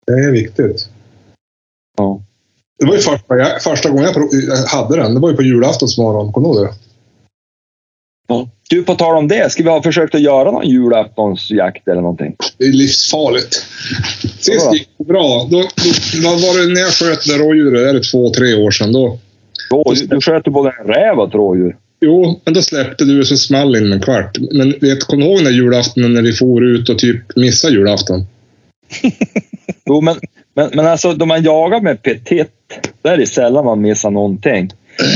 Det är viktigt. Ja. Det var ju första, jag, första gången jag hade den. Det var ju på julaftons morgon. Kommer du ihåg det? Ja. Du, på tal om det. Ska vi ha försökt att göra någon julaftonsjakt eller någonting? Det är livsfarligt. Sist gick det bra. Då, då, vad var det när jag sköt det rådjuret? Det är två, tre år sedan. Då, Rådjur, du sköt både en räv och ett rådjur. Jo, men då släppte du så small in en kvart. Men vet, kom ihåg den julaftonen när vi for ut och typ missade julafton? jo, men, men, men alltså då man jagar med petit, då är det sällan man missar någonting.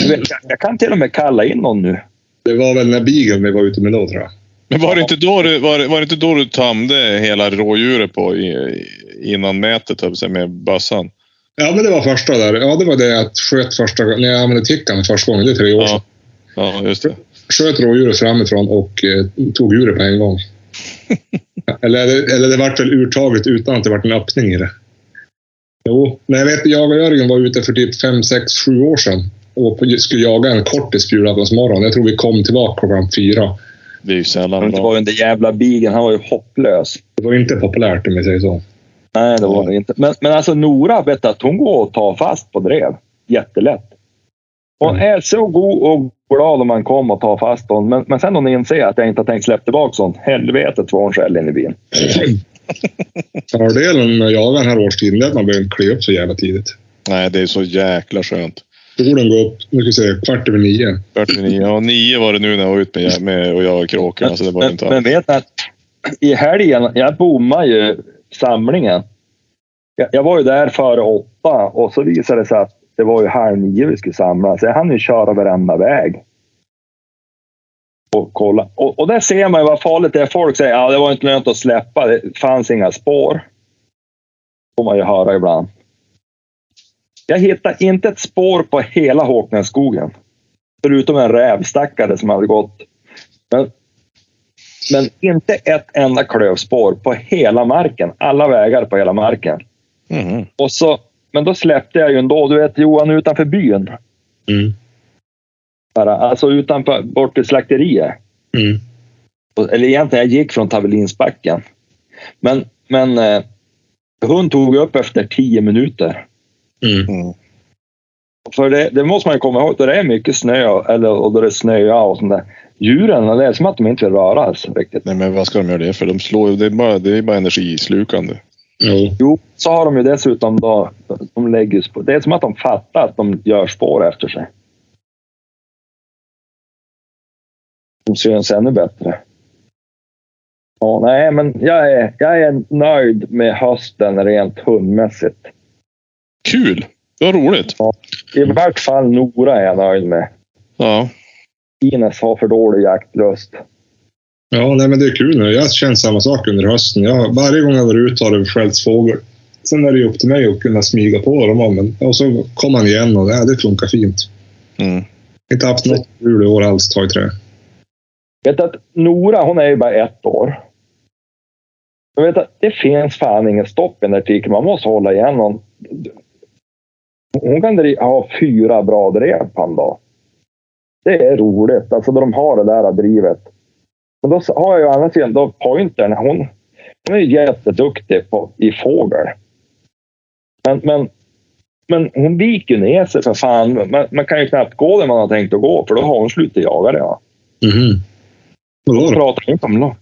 Vet, jag kan till och med kalla in någon nu. Det var väl när bigeln vi var ute med då, tror jag. Men var det inte då du, var, var det inte då du tömde hela rådjuret på i, innan mätet med bössan? Ja, men det var första där. Ja, det var det jag sköt första gången. När jag använde tickan första gången. Det är tre år sedan. Ja, just det. Sköt rådjuret framifrån och eh, tog ur det på en gång. eller, eller det vart väl urtaget utan att det vart en öppning i det. Jo, men jag vet jag och Jörgen var ute för typ fem, sex, sju år sedan. Och skulle jaga en kortis på julaftonsmorgon. Jag tror vi kom tillbaka klockan fyra. Det är ju sällan Det var bra. ju den jävla bigen. Han var ju hopplös. Det var inte populärt om vi säger så. Nej, det var det inte. Men, men alltså Nora, vet du, att hon går och tar fast på drev. Jättelätt. Hon är så god och glad om man kommer och tar fast hon. Men, men sen hon inser att jag inte har tänkt släppa tillbaka hon. Helvetet vad hon skäller in i bilen. Fördelen med att jaga den här årstiden är att man behöver inte klä upp så jävla tidigt. Nej, det är så jäkla skönt. Solen går upp, nu ska vi säga, kvart över nio. 49. Ja, nio var det nu när jag var ute med, med och jag kråkorna. Så det var Men, inte men vet ni att i helgen, jag bommade ju samlingen. Jag, jag var ju där före åtta och så visade det sig att det var ju halv nio vi skulle samlas. Jag hann ju köra varenda väg. Och kolla. Och, och där ser man ju vad farligt det är. Folk säger att ja, det var inte lönt att släppa. Det fanns inga spår. får man ju höra ibland. Jag hittade inte ett spår på hela Håknässkogen. Förutom en rävstackare som hade gått. Men men inte ett enda klövspår på hela marken. Alla vägar på hela marken. Mhm. Och så, men då släppte jag ju ändå. Du vet Johan utanför byn. Mm. Bara, alltså utanför, bort till slakteriet. Mm. Eller egentligen, jag gick från Tavelinsbacken. Men, men eh, hon tog upp efter tio minuter. Mm. Mm. För det, det måste man ju komma ihåg. Då det är mycket snö eller, och då det snöar och sånt där. Djuren, det är som att de inte vill röra sig riktigt. Nej, men vad ska de göra det för? De slår ju- det är bara, det är bara energislukande. Jo. Jo, så har de ju dessutom då, de lägger spår. Det är som att de fattar att de gör spår efter sig. De syns ännu bättre. Ja, nej, men jag är, jag är nöjd med hösten rent hundmässigt. Kul! Vad roligt! I vart fall Nora är jag nöjd med. Ja. Ines har för dålig jaktlust. Ja, nej, men det är kul nu. Jag har känt samma sak under hösten. Jag, varje gång jag varit ute har det skällts fågel. Sen är det ju upp till mig att kunna smyga på dem. Men, och så kom han igen och ja, det funkar fint. Mm. Inte haft något strul i år alls, ta i trä. Vet att Nora, hon är ju bara ett år. Jag vet att det finns fan inget stopp i den där artikeln. Man måste hålla igen någon. Hon kan ha fyra bra drev på en dag. Det är roligt. Alltså då de har det där drivet. Men då har jag ju andra sidan då pointern. Hon, hon är jätteduktig på, i fågel. Men, men, men hon viker ner sig för fan. Man, man kan ju knappt gå där man har tänkt att gå för då har hon slutat jaga det. Ja. Vadå Hon pratar inte om lång,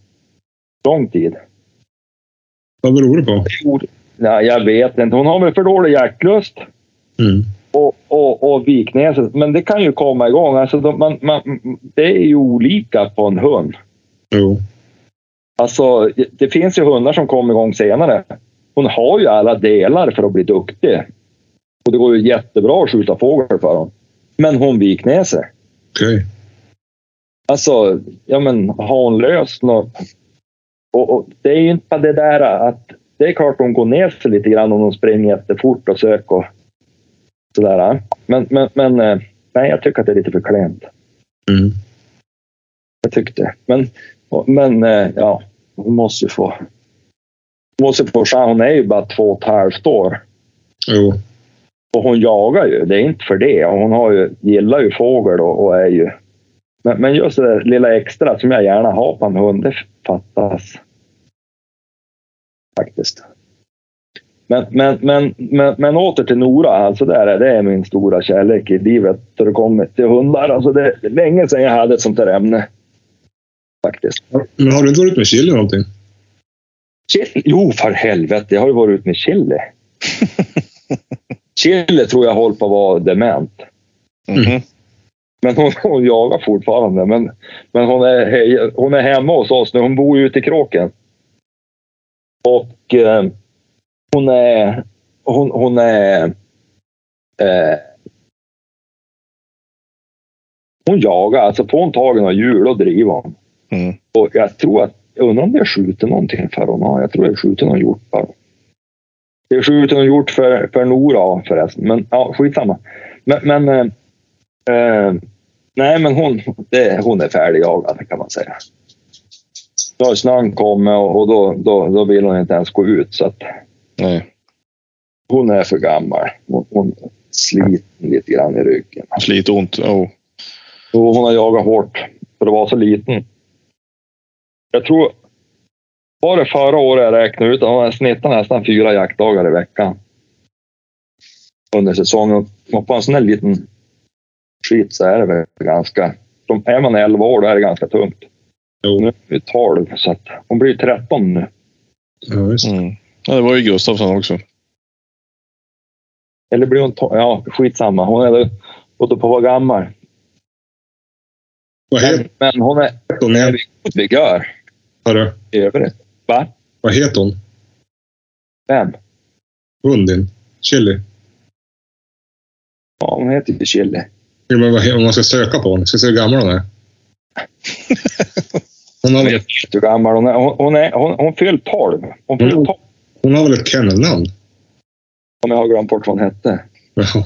lång tid. Vad beror det på? Ja, jag vet inte. Hon har väl för dålig jaktlust Mm. och, och, och viknäset. Men det kan ju komma igång. Alltså, de, man, man, det är ju olika på en hund. Jo. Alltså, det finns ju hundar som kommer igång senare. Hon har ju alla delar för att bli duktig. Och det går ju jättebra att skjuta fågel för hon. Men hon viknäser. Okej. Alltså, ja men har hon löst något? Och, och det är ju inte bara det där att det är klart hon går ner sig lite grann om hon springer jättefort och söker och sådär. Men, men, men eh, nej, jag tycker att det är lite för klent. Mm. Jag tyckte. Men, men eh, ja, hon måste ju få. Hon måste få chans. Hon är ju bara två och ett halvt år. Jo. Och hon jagar ju, det är inte för det. Hon har ju, gillar ju fågel och, och är ju... Men, men just det där lilla extra som jag gärna har på en hund, det fattas. Faktiskt. Men, men, men, men, men åter till Nora, alltså där är, det är min stora kärlek i livet då det kommer till hundar. Alltså det är länge sedan jag hade ett sånt där ämne. Faktiskt. Men har du inte varit med Chili någonting? Chili? Jo, för helvete. Jag har ju varit ute med Chili. Chili tror jag håller på att vara dement. Mhm. Men hon, hon jagar fortfarande. Men, men hon, är, hon är hemma hos oss nu. Hon bor ju ute i kråken. Och eh, hon är... Hon, hon är... Eh, hon jagar. Alltså får hon tagen av djur, då driver hon. Mm. Och jag tror att... Jag undrar om det är skjutit någonting för hon har. Jag tror det är skjutit någon hjort bara. Det är skjutit någon hjort för, för Nora förresten. Men ja, skitsamma. Men, men eh, eh, nej, men hon, det, hon är färdigjagad kan man säga. Då har snön kommit och, och då, då, då vill hon inte ens gå ut. Så att Nej. hon är för gammal. Hon, hon, sliten lite grann i ryggen. Slitont. Oh. Jo, hon har jagat hårt för att vara så liten. Jag tror... Var det förra året jag räknade ut? Hon snittade nästan fyra jaktdagar i veckan. Under säsongen. Och på en sån här liten skit så är det väl ganska... Som är man 11 år då är det ganska tungt. Jo. Nu är vi 12 så att hon blir 13 nu. Ja, visst. Mm. Ja, det var ju Gustafsson också. Eller blir hon 12? Ja, skitsamma. Hon är gått på att vara gammal. Vad Men, heter men hon är hon? är god vigör Hörru, i övrigt. Va? Vad heter hon? Vem? Hund din? Chili? Ja, hon heter ju Chili. Jo, men vad Om man ska söka på henne. Ska se hur gammal hon är. Hon har, vet inte hur gammal hon är. Hon, hon, är, hon, hon fyller 12. Hon fyller Mm. 12 hon har väl ett kennelnamn? om jag har glömt bort vad hon hette. Jaha.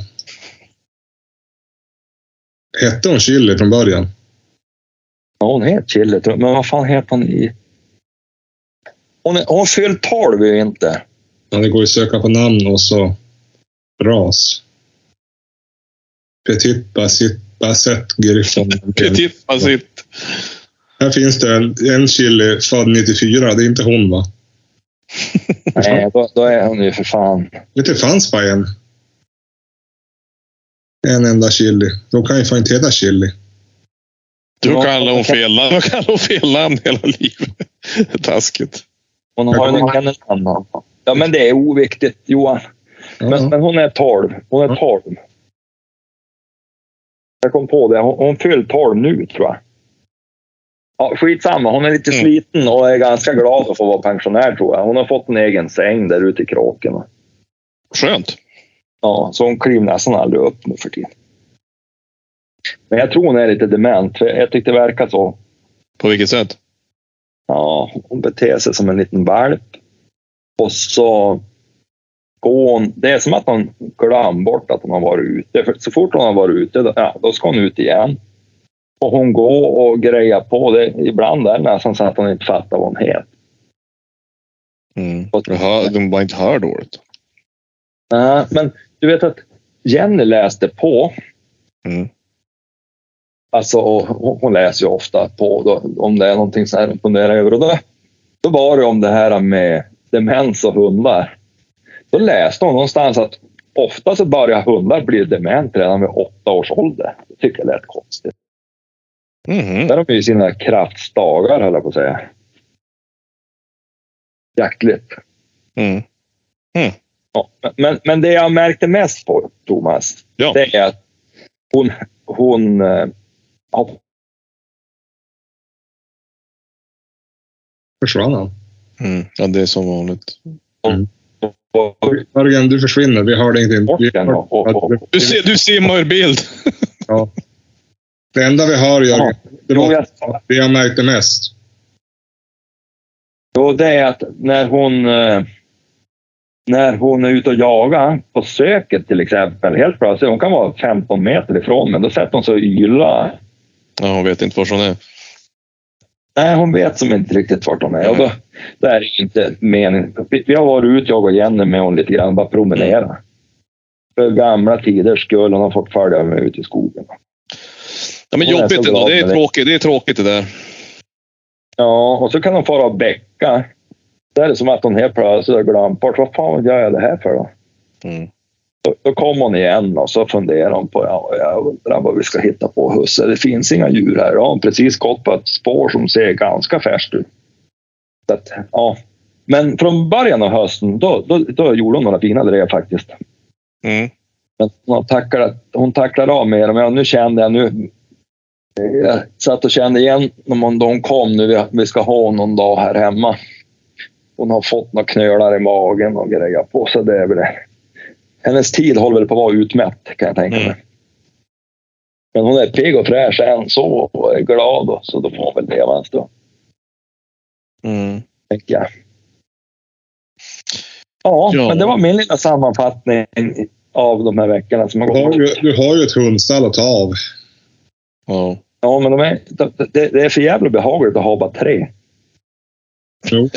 Hette hon Chili från början? Ja, hon heter Chili. Men vad fan heter hon i... Hon, hon fyller 12 ju inte. Ja, det går ju att söka på namn och så ras. Petit Basit Basset Griffon. Tippa sitt. Här finns det en, en chili född 94. Det är inte hon va? Nej, då, då är hon ju för fan... Det fanns bara en. En enda chili. De kan ju fan inte heta chili. Du kallar hon fel namn. Du kallar hon fel namn hela livet. Taskigt. Hon har ju en kennelnamn. Ja, men det är oviktigt Johan. Ja. Men, men hon är 12. Hon är 12. Jag kom på det. Hon, hon fyller 12 nu tror jag. Ja, skitsamma. Hon är lite Mm. sliten och är ganska glad att få vara pensionär tror jag. Hon har fått en egen säng där ute i kråken. Skönt. Ja, så hon kliver nästan aldrig upp nu för tiden. Men jag tror hon är lite dement. För jag tyckte det verkar så. På vilket sätt? Ja, hon beter sig som en liten valp. Och så går hon... Det är som att hon glömmer bort att hon har varit ute. För så fort hon har varit ute, då, ja, då ska hon ut igen. Och hon går och grejar på. Det, ibland är det nästan så att hon inte fattar vad hon heter. Mm. Hör, de bara inte hör dåligt. Nej, men du vet att Jenny läste på. Mm. Alltså, hon läser ju ofta på då, om det är någonting här hon funderar över. Och då, då var det om det här med demens och hundar. Då läste hon någonstans att ofta så börjar hundar bli dement redan vid åtta års ålder. Det tycker jag lät konstigt. Mhm. Där har de ju sina kraftsdagar, höll jag på att säga. Jaktligt. Mm. Ja, men, men det jag märkte mest på, Thomas, Ja. det är att hon, hon eh, har Försvann han? Mm. Ja, det är som vanligt. Jörgen, du försvinner. Vi hörde ingenting. Vi hör, Du, ser, du simmar bild. ja. Det enda vi hör, Jörgen, det var jag- det jag märkte mest. Jo, det är att när hon, eh, när hon är ute och jagar på söket till exempel, helt plötsligt, hon kan vara 15 meter ifrån men då sätter hon sig och ylar. Ja, hon vet inte var hon är. Nej, hon vet som inte riktigt vart hon är. Och då, då är det inte mening. Vi, vi har varit ute, jag och Jenny, med hon lite grann, bara promenera. För gamla tiders skull, hon har fått följa med ut i skogen. Ja, men jobbigt ändå. Det är det. tråkigt det, är tråkigt det där. Ja, och så kan hon fara och bäcka. Då är det som att hon helt plötsligt har glömt bort, vad fan gör jag det här för då? Mm. Då, då kom hon igen och så funderar hon på, ja, jag undrar vad vi ska hitta på husse. Det finns inga djur här. Då har hon precis gått på ett spår som ser ganska färskt ut. Så att, ja. Men från början av hösten, då, då, då gjorde hon några fina drev faktiskt. Mm. Men hon, har tacklat, hon tacklar av med dem. Ja, nu kände jag nu. Jag satt och kände igen när hon kom nu. Vi, ska ha någon dag här hemma. Hon har fått några knölar i magen och grejer på så det är väl det. Hennes tid håller väl på att vara utmätt kan jag tänka mig. Mm. Men hon är pigg och fräsch än så och är glad och, så då får hon väl leva en stund. Mm. Tänker jag. Ja, Ja. men det var min lilla sammanfattning av de här veckorna som har Du har, gått. ju, du har ju ett hundstall att ta av. Ja. Ja, men de är, det, det är för jävla behagligt att ha bara tre. Jo.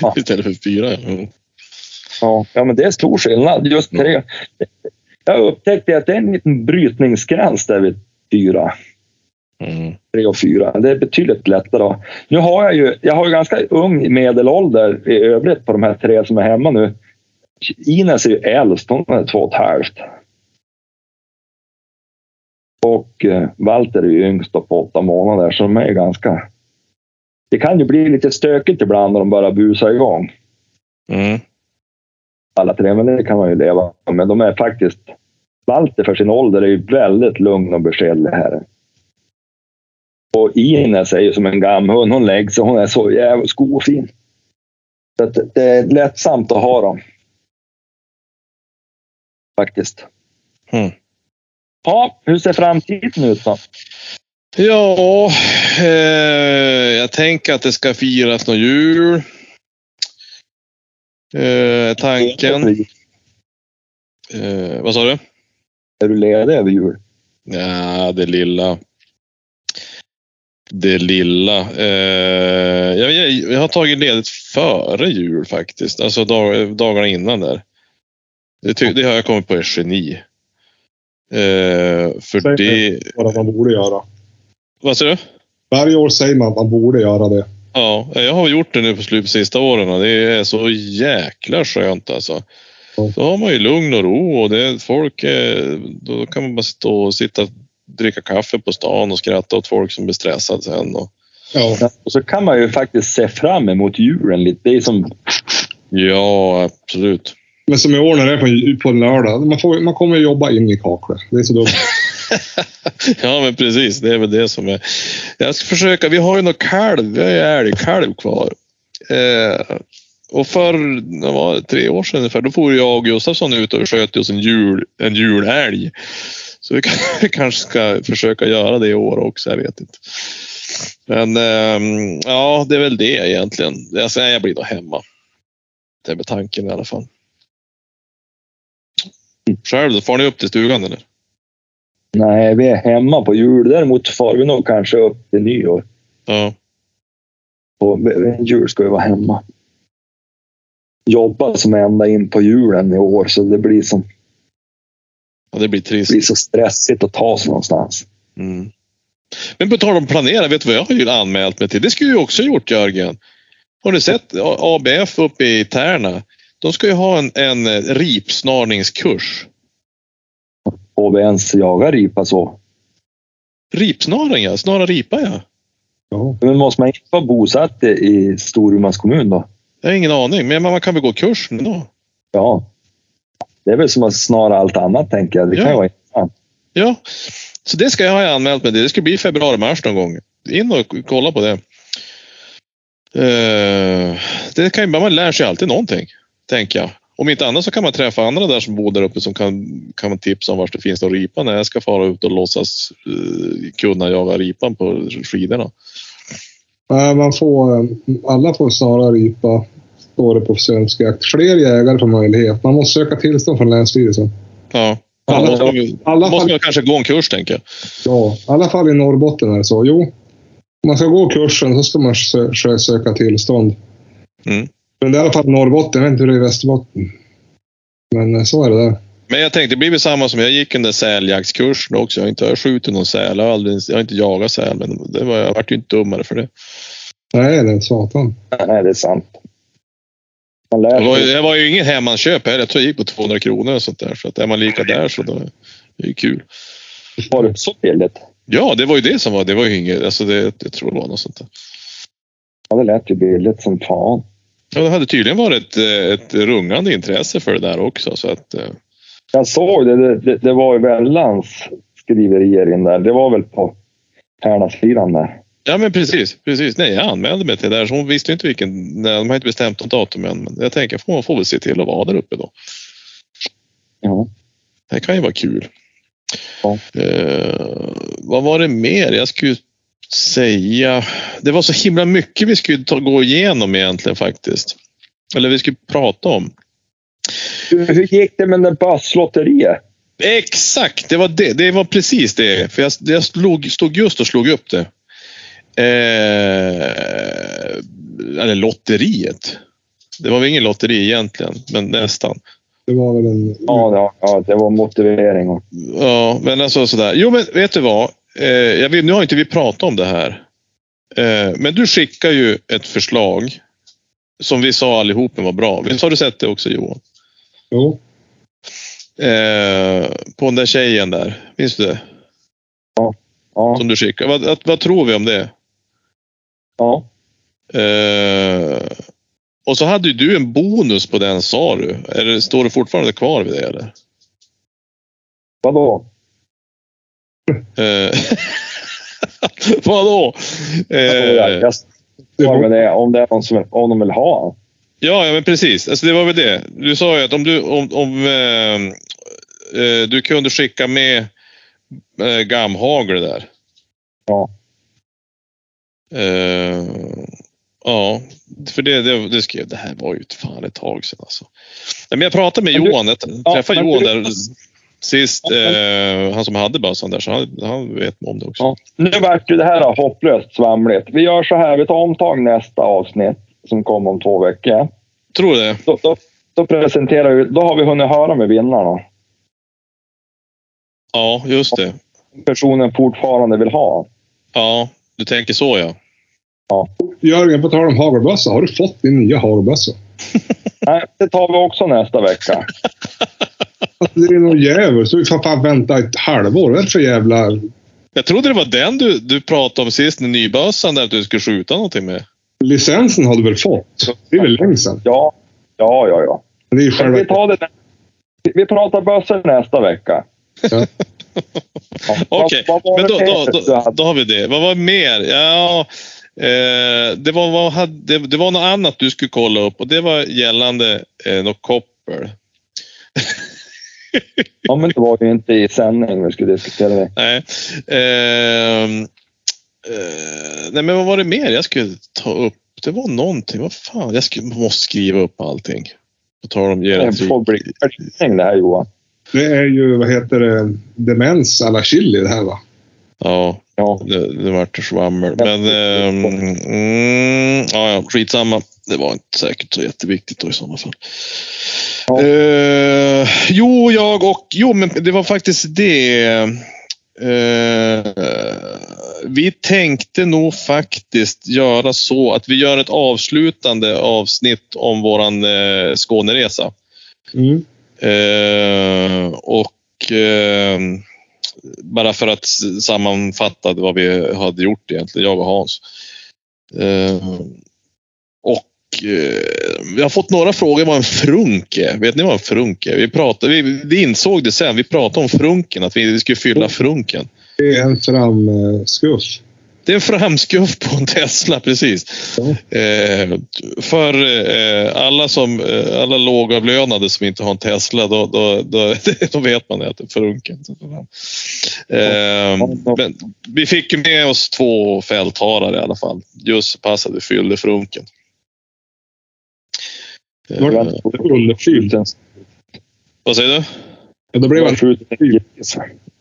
Ja. Istället för fyra. Ja. Mm. Ja, ja men det är stor skillnad. Just tre. Jag upptäckte att det är en liten brytningsgräns där vid fyra. Mm. tre och fyra. Det är betydligt lättare. Nu har jag ju, jag har ju ganska ung medelålder i övrigt på de här tre som är hemma nu. Ines är ju äldst, hon är två och ett halvt. Och eh, Walter är ju yngst på åtta månader, så de är ganska... Det kan ju bli lite stökigt ibland när de börjar busa igång, Mm. alla tre, men det kan man ju leva med. De är faktiskt... Walter för sin ålder är ju väldigt lugn och beskedlig här. Och Ines är ju som en gamhund. Hon lägger sig. Hon är så jävla skofin. Så att det är lättsamt att ha dem. Faktiskt. Mm. Ja, hur ser framtiden ut då? Ja, eh, jag tänker att det ska firas någon jul. Eh, tanken. Eh, vad sa du? Är du ledig över jul? Ja, det lilla. Det lilla. Eh, jag, jag, jag har tagit ledigt före jul faktiskt. Alltså dag, dagarna innan där. Det, det har jag kommit på är geni. Eh, för Säg det... Vad man borde göra. Vad säger du? Varje år säger man att man borde göra det. Ja, jag har gjort det nu på slut på sista åren och det är så jäkla skönt alltså. Ja. Då har man ju lugn och ro och det är folk, då kan man bara stå och sitta och dricka kaffe på stan och skratta åt folk som blir stressade sen. Och, Ja. Och så kan man ju faktiskt se fram emot julen lite. Det är som ja, absolut. Men som i år när det är på, på en lördag. Man, får, man kommer jobba in i kaklet. Det är så dumt. ja, men precis. Det är väl det som är. Jag ska försöka. Vi har ju något kalv. Vi har ju älgkalv kvar. Eh, och för det var tre år sedan ungefär, då får jag och Gustafsson ut och sköt oss en, jul, en julälg. Så vi, kan, vi kanske ska försöka göra det i år också. Jag vet inte. Men eh, ja, det är väl det egentligen. Alltså, jag blir nog hemma. Det är med tanken i alla fall. Själv då? Far ni upp till stugan eller? Nej, vi är hemma på jul. Däremot far vi nog kanske upp till nyår. Ja. På jul ska vi vara hemma. Jobba som ända in på julen i år, så det blir, som, ja, det blir det trist. blir så stressigt att ta sig någonstans. Mm. Men på tal om planera, vet du vad jag har ju anmält mig till? Det skulle jag också gjort Jörgen. Har du sett ABF uppe i Tärna? De ska ju ha en, en ripsnarningskurs. Får vi ens jaga ripa så? Ripsnaring ja, snara ripa ja. Ja. Men måste man inte vara bosatt i Storumans kommun då? Jag har ingen aning, men man kan väl gå kursen då? Ja. Det är väl som att snara allt annat, tänker jag. Det kan Ja. ju vara intressant. Ja, så det ska jag ha anmält mig till. Det ska bli februari-mars någon gång. In och kolla på det. Eh, det kan ju, man lär sig alltid någonting, tänker jag. Om inte annat så kan man träffa andra där som bor där uppe som kan, kan man tipsa om var det finns någon ripa när jag ska fara ut och låtsas uh, kunna jaga ripan på skidorna. Nej, man får, eh, alla får snarare ripa, står det på svensk jakt. Fler jägare får möjlighet. Man måste söka tillstånd från Länsstyrelsen. Ja, Alla- alla, måste, alla måste fall- man kanske gå en kurs tänker jag. Ja, i alla fall i Norrbotten är det så. Jo, om man ska gå kursen så ska man sö söka tillstånd. Mm. Men det är i alla fall Norrbotten. Jag vet inte hur det är i Västerbotten. Men eh, så är det där. Men jag tänkte det blir väl samma som jag gick under säljaktskursen också. Jag har inte skjutit någon säl. Jag har, aldrig, jag har inte jagat säl, men det var, jag vart ju inte dummare för det. Nej, det är satan. Nej, det är sant. Man lär Det var, det var ju ingen hemmaköp heller. Jag tror jag gick på 200 kronor och sånt där. Så att är man lika där så då, det är ju kul. Var det så billigt? Ja, det var ju det som var. Det var ju inget. Alltså det, jag tror det var något sånt där. Ja, det lät ju billigt som fan. Ja, det hade tydligen varit ett, eh, ett rungande intresse för det där också. Så att, eh, Jag såg det. Det, det, det var ju väldans skriverier in där. Det var väl på Härnasliran där. ja, men precis. precis. Nej, jag anmälde mig till det där. Så hon visste inte vilken. Nej, de har inte bestämt något datum än. Men jag tänker, får man får väl se till att vara där uppe då. Ja. Det kan ju vara kul. Ja. Eh, vad var det mer jag skulle säga? Det var så himla mycket vi skulle ta, gå igenom egentligen faktiskt. Eller vi skulle prata om. Hur, gick det med den basslotteriet? Exakt, det var det. Det var precis det. För jag, jag slog, stod just och slog upp det. Eh, eller lotteriet. Det var väl ingen lotteri egentligen, men nästan. Det var väl en... Ja, ja, ja, det var motivering. Och, Ja, men alltså sådär. Jo, men vet du vad? Eh, jag vet, nu har inte vi pratat om det här. Eh, men du skickar ju ett förslag som vi sa allihopen var bra. Visst har du sett det också Johan? Jo. Eh, på den där tjejen där. Minns du det? ja, Som du skickade. Vad, vad, vad tror vi om det? ja. Och så hade ju du en bonus på den sa du. Eller står du fortfarande kvar vid det eller? Vadå? Eh, vadå? Eh, om det är någon som om de vill ha. ja, ja, men precis. Alltså, det var väl det. Du sa ju att om du, om, om eh, eh, du kunde skicka med eh, gamhagel där. Ja. Eh, ja, för det, det, det skrev det här var ju fan ett tag sedan alltså. Men jag pratade med Men du- Johan, jag Ja, träffade men Johan du- där sist, Ja, eh, han som hade bössan där, så han, han vet om det också. Ja. Nu vart ju det här hopplöst svamligt. Vi gör så här, vi tar omtag nästa avsnitt som kommer om två veckor. Tror du det? Då, då, då presenterar vi, då har vi hunnit höra med vinnarna. Ja, just det. Personen fortfarande vill ha. Ja, du tänker så ja. Jörgen, på tal om hagelbössa. Har du fått din nya hagelbössa? Nej, det tar vi också nästa vecka. Alltså, det är någon jävel. Så vi får fan vänta ett halvår. Vad för jävla... Jag trodde det var den du, du pratade om sist, nybössan där att du skulle skjuta någonting med. Licensen har du väl fått? Det är väl länge sedan? Ja, ja, ja. ja. Det är själva... vi, tar det, vi pratar bössor nästa vecka. Ja. Ja, Okej, var men då, då, då, då har vi det. Vad var mer? Ja, eh, det, var, vad hade, det, det var något annat du skulle kolla upp och det var gällande eh, något koppel. Ja, men det var ju inte i sändning vi skulle diskutera det. Nej. Ehm, eh, nej, men vad var det mer jag skulle ta upp? Det var någonting. Vad fan? Jag skulle, måste skriva upp allting. På tal om Det geriatrik. bli försäljning det här Johan. Det är ju, vad heter det, demens alla chili det här va? Ja, Ja. det, det vart svammel. Men ehm, mm, ja, ja, skitsamma. Det var inte säkert så jätteviktigt då i sådana fall. Ja. Eh, jo, jag och... Jo, men det var faktiskt det. Eh, vi tänkte nog faktiskt göra så att vi gör ett avslutande avsnitt om våran eh, Skåneresa. Mm. Eh, och bara för att sammanfatta vad vi hade gjort egentligen, jag och Hans. Eh, vi har fått några frågor vad en frunk är. Vet ni vad en frunk är? Vi, pratade, vi, vi insåg det sen. Vi pratade om frunken, att vi skulle fylla frunken. Det är en framskuff. Det är en framskuff på en Tesla, precis. Ja. Eh, för eh, alla, som, eh, alla lågavlönade som inte har en Tesla, då, då, då, då vet man att det är frunken. Men vi fick med oss två fältharare i alla fall. Just så pass att vi fyllde frunken. Var det underkyld? vad säger du? Ja, då blev han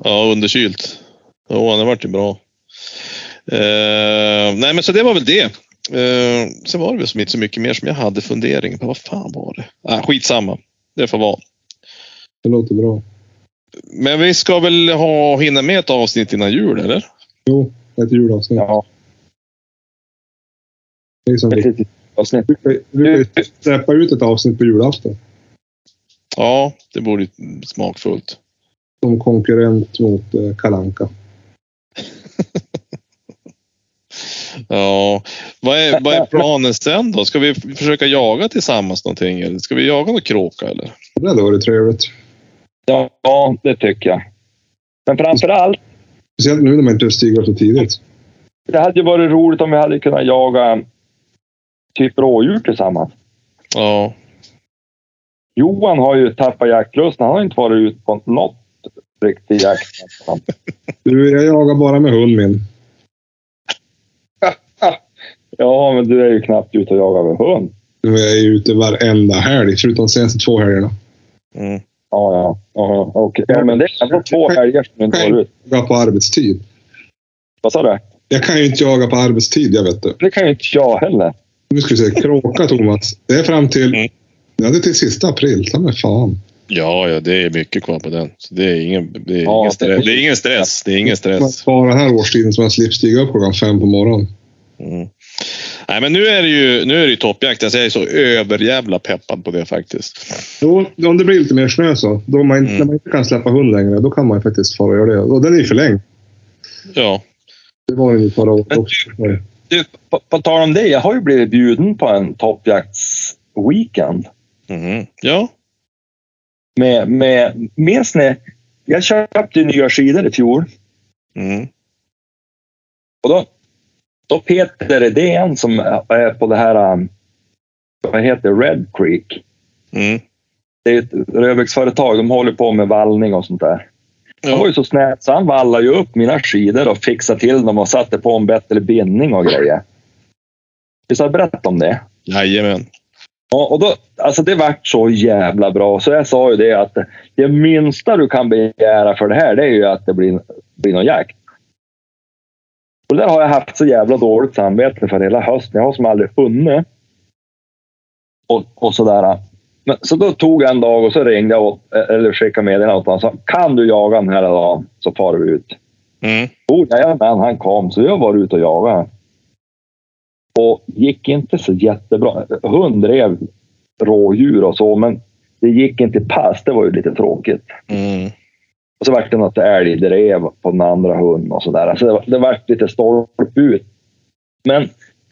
Ja, underkylt. Jo, han har varit ju bra. Eh, nej, men så det var väl det. Eh, sen var det väl som inte så mycket mer som jag hade fundering på. Vad fan var det? Ah, skitsamma. Det får vara. Det låter bra. Men vi ska väl ha, hinna med ett avsnitt innan jul, eller? Jo, ett julavsnitt. Ja, Det är som avsnitt. vi, vi kan släppa ut ett avsnitt på julafton. Ja, det vore ju smakfullt. Som konkurrent mot eh, Kalanka. Ja, vad är, vad är planen sen då? Ska vi försöka jaga tillsammans någonting? Eller ska vi jaga någon kråka eller? Det hade varit trevligt. Ja, ja, det tycker jag. Men framför allt, Speciellt nu när man inte stiger upp så tidigt. det hade ju varit roligt om vi hade kunnat jaga typ rådjur tillsammans. Ja, Johan har ju tappat jaktlusten. Han har inte varit ute på något riktig jakt. Du, jag jagar bara med hund min. Ja, men du är ju knappt ute och jagar med hund. Nu är jag ju ute varenda helg, förutom de senaste två helgerna. mm. Ja, ja. ja okej. ja men det är ändå två helger som du inte var ute. Jag på arbetstid. Vad sa du? Jag kan ju inte jaga på arbetstid, jag vet du. Det kan ju inte jag heller. Nu ska vi se. Kråka, Thomas. Det är fram till... Mm. Ja, det är till sista april. Ta mig fan. Ja, ja, det är mycket kvar på den. Så det är ingen, det är Ja, ingen, stress. det- är ingen stress. Det är ingen stress. Bara den här årstiden som jag slipper stiga upp klockan fem på morgonen. Mm. Nej, men nu är det ju, nu är det ju toppjakten, så jag är så överjävla peppad på det faktiskt. Jo, om det blir lite mer snö så, då man, Mm. när man inte kan släppa hund längre, då kan man ju faktiskt fara och göra det. Och den är ju förlängd. Ja. Det var den ju förra året också. Du, på, på tal om det, jag har ju blivit bjuden på en toppjaktsweekend. Mhm. Ja. Med, med, minns ni? Jag köpte nya skidor i fjol. Mm. Och då, då Peter Edén som är på det här, um, vad heter Red Creek. Mm. Det är ett rödvägsföretag, de håller på med vallning och sånt där. Han var Ja. ju så snäll så han vallade ju upp mina skidor och fixade till dem och satte på en bättre bindning och grejer. Visst har jag berättat om det? Jajamän. Ja, och då, alltså det vart så jävla bra. Så jag sa ju det att det minsta du kan begära för det här det är ju att det blir, blir någon jakt. Och där har jag haft så jävla dåligt samvete för hela hösten. Jag har som aldrig hunnit. Och, och sådär. Men, så då tog jag en dag och så ringde jag åt, eller skickade meddelande åt honom. och sa, Kan du jaga den här dagen så far vi ut. Mm. Oh, jajamän, han kom. Så jag var ute och jagade. Och gick inte så jättebra. Hund drev rådjur och så, men det gick inte pass. Det var ju lite tråkigt. Mm. Och så vart det något älgdrev på den andra hunden och sådär. Så det, var- det vart lite stolp ut. Men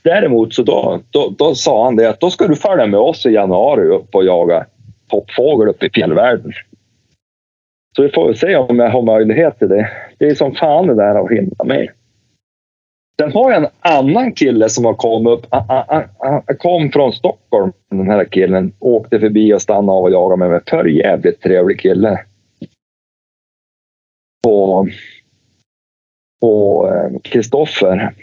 däremot så då, då, då sa han det att då ska du följa med oss i januari upp och jaga toppfågel uppe i fjällvärlden. Så vi får väl se om jag har möjlighet till det. Det är som fan det där att hinna med. Sen har jag en annan kille som har kommit upp. Han, han, han kom från Stockholm, den här killen. Åkte förbi och stannade av och jagade med mig. För jävligt trevlig kille. På på Kristoffer.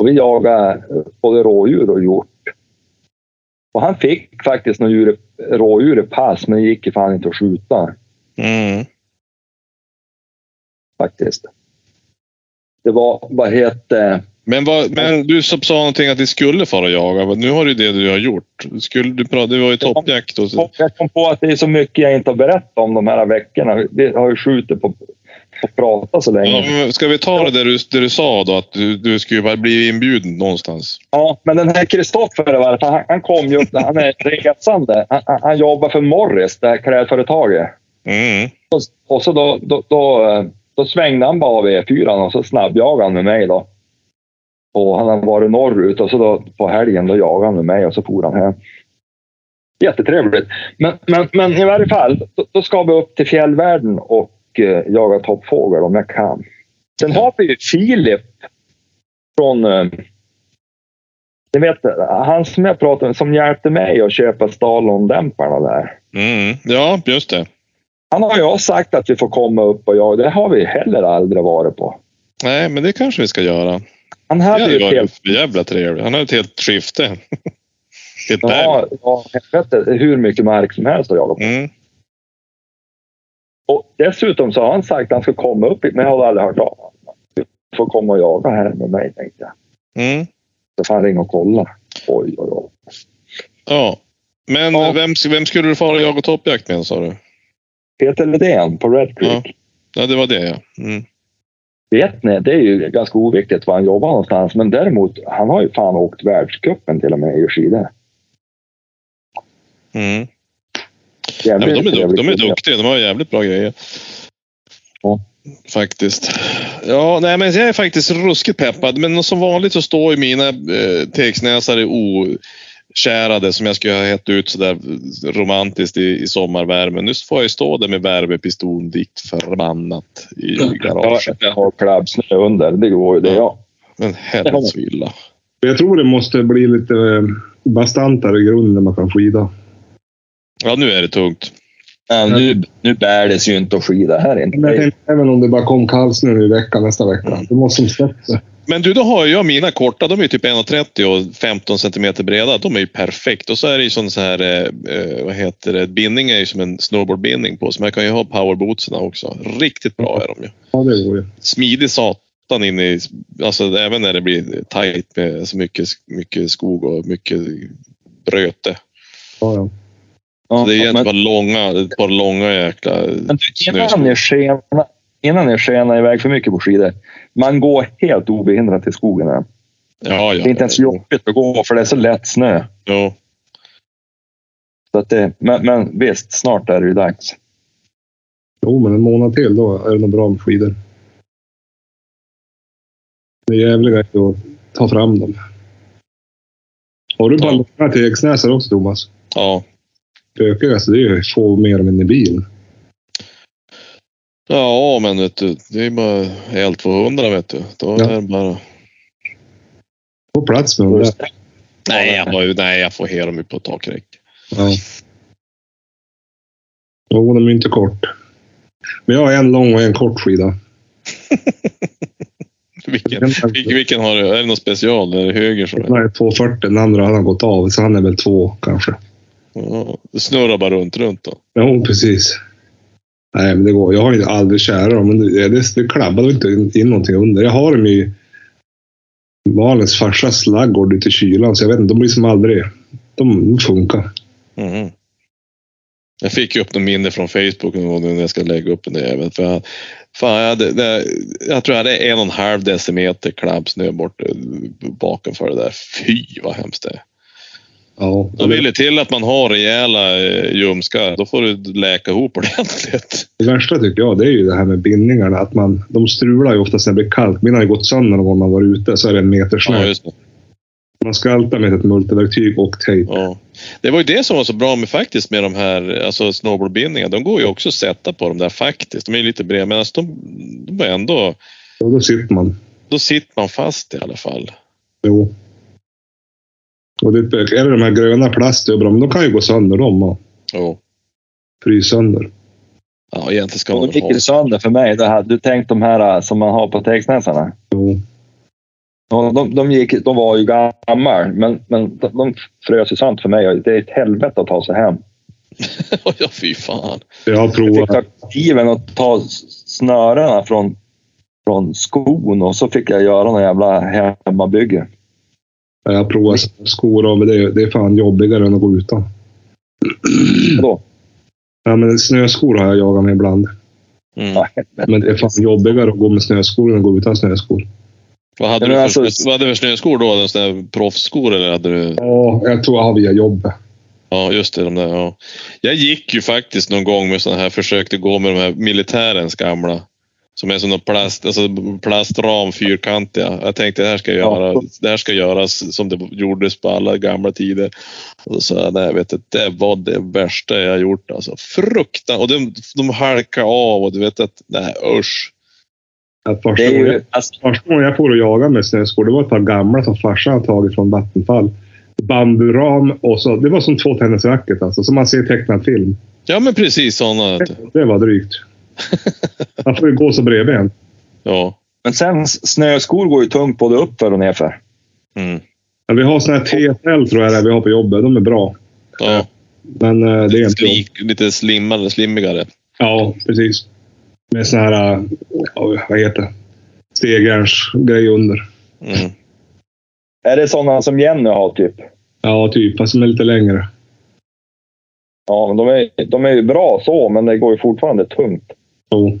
Och vi jagade både rådjur och hjort. Och han fick faktiskt några djur, rådjur i pass, men det gick ju fan inte att skjuta Mm. faktiskt. Det var, vad heter Men, vad, men du som sa någonting att vi skulle fara och jaga. Nu har du det du har gjort. Skulle du prata, det var ju toppjakt. Och. Jag kom på att det är så mycket jag inte har berättat om de här veckorna. Vi har ju skjutit på att prata så länge. ska vi ta det där du, det du sa då? Att du, du skulle bara bli inbjuden någonstans. Ja, men den här Kristoffer han, han kom ju upp, han är resande. Han, han, jobbar för Morris, det här klädföretaget. Mm. Och, och så då, då, då, då svängde han bara av E4 och så snabbjagade han med mig då. Och han har varit norrut och så då på helgen då jagade han med mig och så for han hem. Jättetrevligt. Men, men, men i varje fall, då, då ska vi upp till fjällvärlden och eh, jaga toppfågel om jag kan. Sen har vi ju Filip från eh, ni vet, han som jag pratade med, som hjälpte mig att köpa Stalon-dämparna där. Mm. Ja, just det. Han har ju sagt att vi får komma upp och jaga. Det har vi heller aldrig varit på. Nej, men det kanske vi ska göra. Han Det hade ju hade ett varit helt... jävla trevligt. Han har ett helt skifte. Ett. Ja, ja, helvete, hur mycket mark som helst att jaga på. Mm. Och dessutom så har han sagt att han ska komma upp men jag har aldrig hört av honom. Du får komma och jaga här med mig, tänkte jag. Mm. Så får han ringa och kolla. Oj, oj, oj. Ja. Men Ja. Vem, vem skulle du fara och jaga toppjakt med sa du? Peter Ledén på Red Creek. Ja, det var det ja. Mm. Vet ni, det är ju ganska oviktigt var han jobbar någonstans. Men däremot, han har ju fan åkt världscupen till och med i skidor. Mm. Ja, men de, är, duk- de är duktiga. De har jävligt bra grejer. Ja. Faktiskt. Ja, nej, men jag är faktiskt ruskigt peppad. Men som vanligt så står ju mina eh, tegsnäsare okärade som jag skulle ha hett ut sådär romantiskt i, i sommarvärmen. Nu får jag ju stå där med värmepistol dikt förbannat i garaget. jag har klabbsnö under. Det går ju det, ja. Men helvetsvilla. Jag tror det måste bli lite eh, bastantare grund när man kan skida. Ja, nu är det tungt. Men nu, nu bär det sig ju inte att skida här Men jag inte. tänkte, även om det bara kom kallsnö nu i veckan nästa vecka. Då måste de släppa. Men du, då har jag mina korta. De är typ 1,30 och 15 centimeter breda. De är ju perfekt. Och så är det ju sån så här, eh, eh, vad heter det, bindning är ju som en snowboardbindning på. Så man kan ju ha powerbootsen också. Riktigt bra är de ju. Ja, det går ju. Smidig satan in i, alltså även när det blir tajt med så mycket, mycket skog och mycket bröte. Ja, ja. Ja, Så det är egentligen men, bara långa, ett par långa jäkla men du, innan snöskor. ni skenar, innan ni skenar iväg för mycket på skidor. Man går helt obehindrat i skogen. Här. Ja, ja. Det är inte ens jobbigt att gå för det är så lätt snö. Jo. Så att det, men, men visst, snart är det ju dags. Jo, men en månad till då är det nog bra med skidor. Det jävliga är att ta fram dem. Har du ballonger till Eksnäsar också, Thomas? Ja. Bökigast, det är ju få mer in i bilen. Ja, men vet du, det är bara L200 vet du. Då Ja. är det bara... Få plats med dem där. Nej, jag, bara, nej, jag får ha dem på takräck. Ja. Jo, de är inte kort. Men jag har en lång och en kort skida. Vilken, vilken, har du? Är det någon special? Är det höger? Den är 240, den andra har han gått av, så han är väl två kanske. Ja, det snurrar bara runt, runt då. Jo, precis. Nej, men det går. Jag har ju aldrig kära dem, men det, det, det klabbade inte in, in någonting under. Jag har dem i Malins farsas laggård ute i kylan, så jag vet inte, de blir som aldrig... De, de funkar. Mhm. Jag fick ju upp något minne från Facebook någon gång när jag ska lägga upp den där jäveln. För jag, fan, jag, hade, det, jag tror jag hade en och en halv decimeter klabbsnö bort eh, bakom för det där. Fy vad hemskt det är. Ja, Då vill det till att man har rejäla eh, ljumskar. Då får du läka ihop ordentligt. Det värsta tycker jag, det är ju det här med bindningarna. Att man, de strular ju oftast när det blir kallt. Mina har ju gått sönder någon gång man var ute, så är det en meter snö. Ja. Man ska alltid med ett multiverktyg och tejp. Ja. Det var ju det som var så bra med faktiskt med de här alltså snowboardbindningarna. De går ju också att sätta på dem där faktiskt. De är ju lite breda men alltså de, de är ändå... Och då sitter man. Då sitter man fast i alla fall. Jo. Och det, är det de här gröna plast, det är bra, men de kan ju gå sönder de och Jo. frysa sönder. Ja, egentligen ska man väl gick ha sönder för mig. Det här, du tänkt de här äh, som man har på Tegsnäsarna? Jo. Ja, De, de, gick, de var ju gamla, men, men de, de frös ju sönder för mig. Det är ett helvete att ta sig hem. ja, fy fan. Jag har Jag fick provat. ta kniven och ta snörena från, från skon och så fick jag göra någon jävla hemmabygge. Jag har provat skor och det, är- det är fan jobbigare än att gå utan. Vadå? Ja, men snöskor har jag jagat med ibland. Mm. Men det är fan jobbigare att gå med snöskor än att gå utan snöskor. Vad, hade du för, alltså- vad hade du för snöskor då? En sån där proffsskor eller hade du? Ja, jag tror jag har via jobbet. Ja, just det. De där, ja. Jag gick ju faktiskt någon gång med såna här, försökte gå med de här militärens gamla. Som är som någon plast, alltså plastram, fyrkantiga. Jag tänkte det här ska, Ja. göra, det här ska göras som det gjordes på alla gamla tider. Och då sa jag, nej vet du, det var det värsta jag gjort. Alltså, fruktan. Och de, de halkar av och du vet att, nej usch. Att första, Det är gången, ju, alltså, första gången jag får att jaga med snöskor, det var ett par gamla som farsan hade tagit från Vattenfall. Bamburam och så. Det var som två tennisracket alltså, som man ser i tecknad film. Ja men precis sådana. Det var drygt. Man får ju gå så bredbent. Ja. men sen snöskor går ju tungt både uppför och nerför. Mm. Vi har såna här TSL tror jag det är vi har på jobbet. De är bra. ja. Men eh, det är inte. Slik, lite slimmare, slimmigare. Ja, precis. Med såna här, eh, ja, vad heter det? Stegjärnsgrej under. Mm. Är det sådana som Jenny har typ? Ja, typ. Fast som är lite längre. Ja, men de är, de är ju bra så, men det går ju fortfarande tungt. Jo,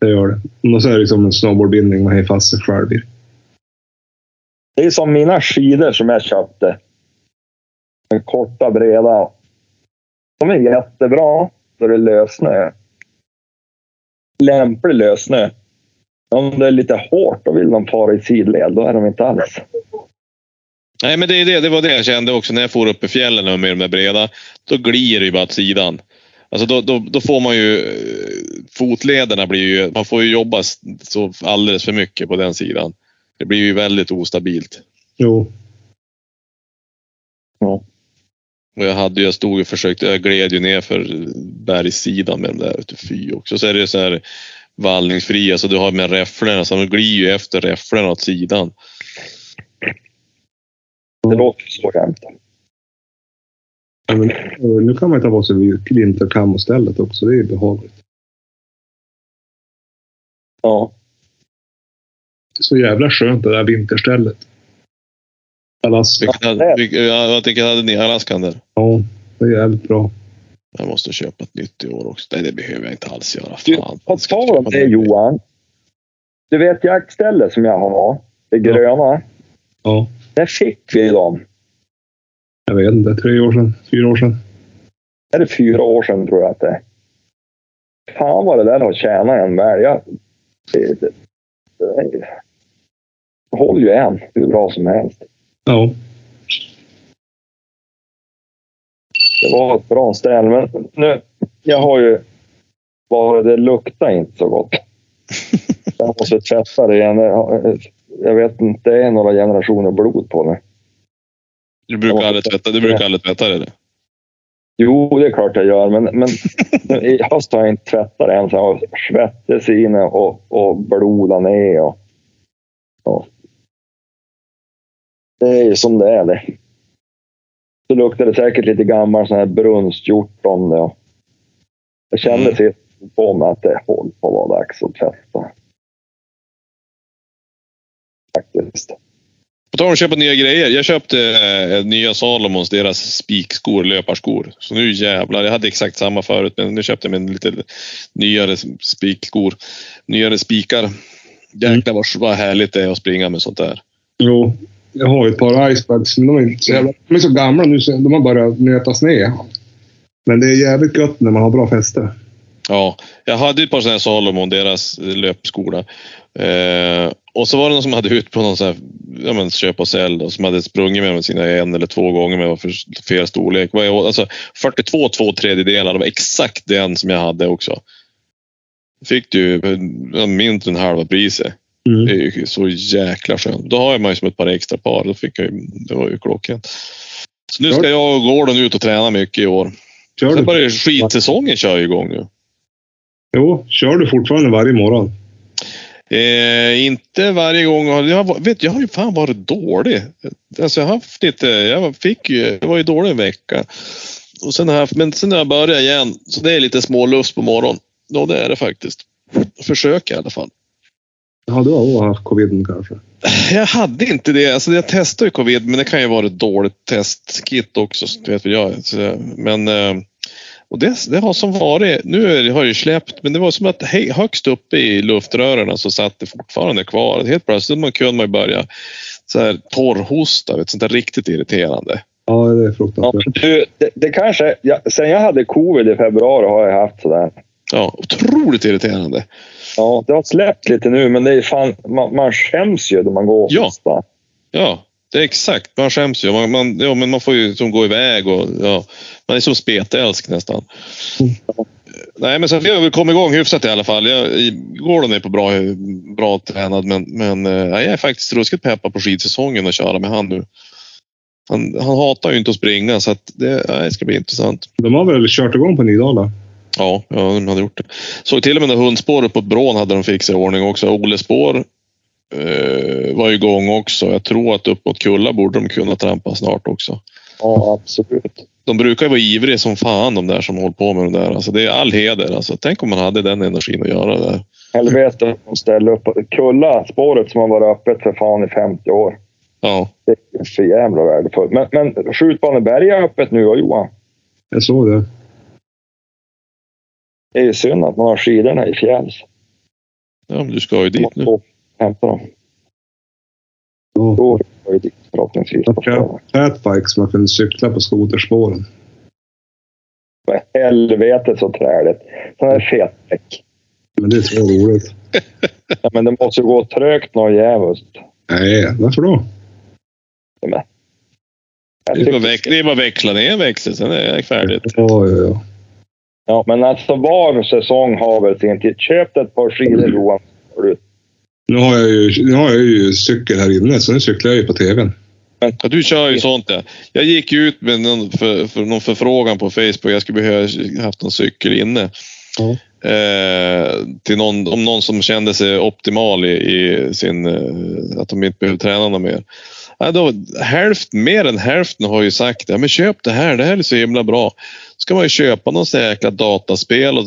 det gör det. Och så är det som en snowboardbindning man har fast sig själv i. Det är som mina skidor som jag köpte. De korta, breda. De är jättebra då det är lössnö. Lämplig lössnö. Om det är lite hårt och vill de fara i sidled, då är de inte alls. Nej, men det, är det, det var det jag kände också när jag for upp i fjällen med de där breda. Då glider det ju bara åt sidan. Alltså då, då, då får man ju... eh, Fotlederna blir ju... Man får ju jobba så alldeles för mycket på den sidan. Det blir ju väldigt ostabilt. Jo, Och jag hade ju, jag stod och försökte, jag gled ju ner för bergssidan med den där ute, fy också. Så är det så här vallningsfria, så du har med räfflorna, så de glider ju efter räfflorna åt sidan. Det låter så jämt. Ja, men, eh, nu kan man ju ta på sig vinterkam istället också. Det är behagligt. Ja. Det är så jävla skönt det där vinterstället. Alaska. Ja, jag tänker, hade ni Alaskan där? Ja, det är jävligt bra. Jag måste köpa ett nytt i år också. Nej, det behöver jag inte alls göra. Du, Fan, på ska jag tal om det? Johan. Du vet jaktstället som jag har, det gröna. Ja, Där fick vi dem. Jag vet inte. Tre år sedan, fyra år sedan. Är det fyra år sedan tror jag att det är. Fan vad det där har tjänat en väl. Jag, det, det, det, håller ju än hur bra som helst. Ja. Det var ett bra ställ, men nu, jag har ju bara det luktar inte så gott. Jag måste tvätta det igen. Jag vet inte, det är några generationer blod på det. Du brukar aldrig tvätta, du brukar aldrig tvätta det? Jo, det är klart jag gör, men, men i höst har jag inte tvättat än. Så jag har svettes inne och, och blodat ner. Och, och. Det är ju som det är det. Så luktar det säkert lite gammal sån här brunstgjort om det. Och jag kände mm. på mig att det håller på att vara dags att tvätta. Faktiskt. På tal om att köpa nya grejer. Jag köpte eh, nya Salomons, deras spikskor, löparskor. Så nu jävlar, jag hade exakt samma förut men nu köpte jag mig lite nyare spikskor. Nyare spikar. Jäklar vad, vad härligt det är att springa med sånt där. Jo, jag har ju ett par icebags, men de är inte så jävla... De är så gamla nu så de har börjat nötas ner. Men det är jävligt gött när man har bra fäste. Ja, jag hade ett par sådana här Salomon, deras löpskor. där. Eh, och så var det någon som hade ut på någon sån här, ja men köp och sälj och som hade sprungit med, sina en eller två gånger med vad för fel storlek. Alltså 42 två tredjedelar, det var exakt den som jag hade också. Fick du mindre än halva priset. Det Mm. är ju så jäkla skönt. Då har jag mig som ett par extra par. Då fick jag, ju- det var ju klockrent. Så nu ska jag och Gordon ut och träna mycket i år. Kör Sen börjar skidsäsongen köra igång nu. Jo, kör du fortfarande varje morgon? Eh, inte varje gång. Jag, har- vet, jag har ju fan varit dålig. Alltså jag har haft lite, jag fick ju, jag var ju dålig en vecka. Och sen har jag, men sen har jag börjat igen, så det är lite småluft på morgonen. Ja, det är det faktiskt. Försök i alla fall. Ja, du har haft covid kanske. Jag hade inte det. Alltså jag testade ju covid, men det kan ju vara ett dåligt testkit också. vet jag. Men eh, och det, det har som varit. Nu har det ju släppt, men det var som att hej, högst uppe i luftrören så satt det fortfarande kvar. Helt plötsligt man kunde man ju börja så här torrhosta, vet, sånt där riktigt irriterande. Ja, det är Ja, fruktansvärt. men du, det, det kanske, ja, sen jag hade covid i februari har jag haft sådär. Ja, otroligt irriterande. Ja, det har släppt lite nu, men det är fan, man, man skäms ju när man går och Ja. hostar. Ja, det är exakt. Man skäms ju. Man, man, ja, men man får ju som gå iväg och ja, man är som spetälsk nästan. Mm. Nej, men sen vi har väl kommit igång hyfsat i alla fall. Jag, Gordon är på bra, bra tränad, men, men eh, jag är faktiskt ruskigt peppad på skidsäsongen och köra med han nu. Han, han hatar ju inte att springa så att det, nej, ska bli intressant. De har väl kört igång på Nydala? Ja, ja, de hade gjort det. Såg till och med hundspåret på Brån hade de fixat i ordning också. Ole spår eh, var igång också. Jag tror att upp mot Kulla borde de kunna trampa snart också. Ja, absolut. De brukar ju vara ivriga som fan de där som håller på med det där. Alltså, det är all heder. Alltså, tänk om man hade den energin att göra det där. Helvete att ställa upp. Kulla, spåret som har varit öppet för fan i 50 år. Ja, Det är för jävla värdefullt. Men, men Skjutbaneberg är öppet nu, och Johan. Jag såg det. Det är ju synd att man har skidorna i fjälls. ja men du ska ju dit nu. Hämta dem. Ja. Då ju dit förhoppningsvis. Fatbikes man kunde cykla på skoterspåren. För helvete så träligt. Sån här fetdäck. Men det är så roligt. Ja, men det måste ju gå trögt något djävulskt. Nej, varför då? Jag Det är väx- det är bara växla ner växeln, sen är det färdigt. Ja, ja, ja. Ja, men alltså var säsong har väl sin tid. Köp ett par skidor Johan. Nu har jag ju, nu har jag ju cykel här inne, så nu cyklar jag ju på tvn. Ja, du kör ju sånt ja. Jag gick ju ut med någon, för, för någon förfrågan på Facebook. Jag skulle behöva haft någon cykel inne. Ja. Eh, till någon, om någon som kände sig optimal i, i sin... Eh, att de inte behöver träna något mer. Ja, då, hälft, mer än hälften har ju sagt ja, men köp det här, det här är så himla bra. Ska man ju köpa någon jäkla dataspel och,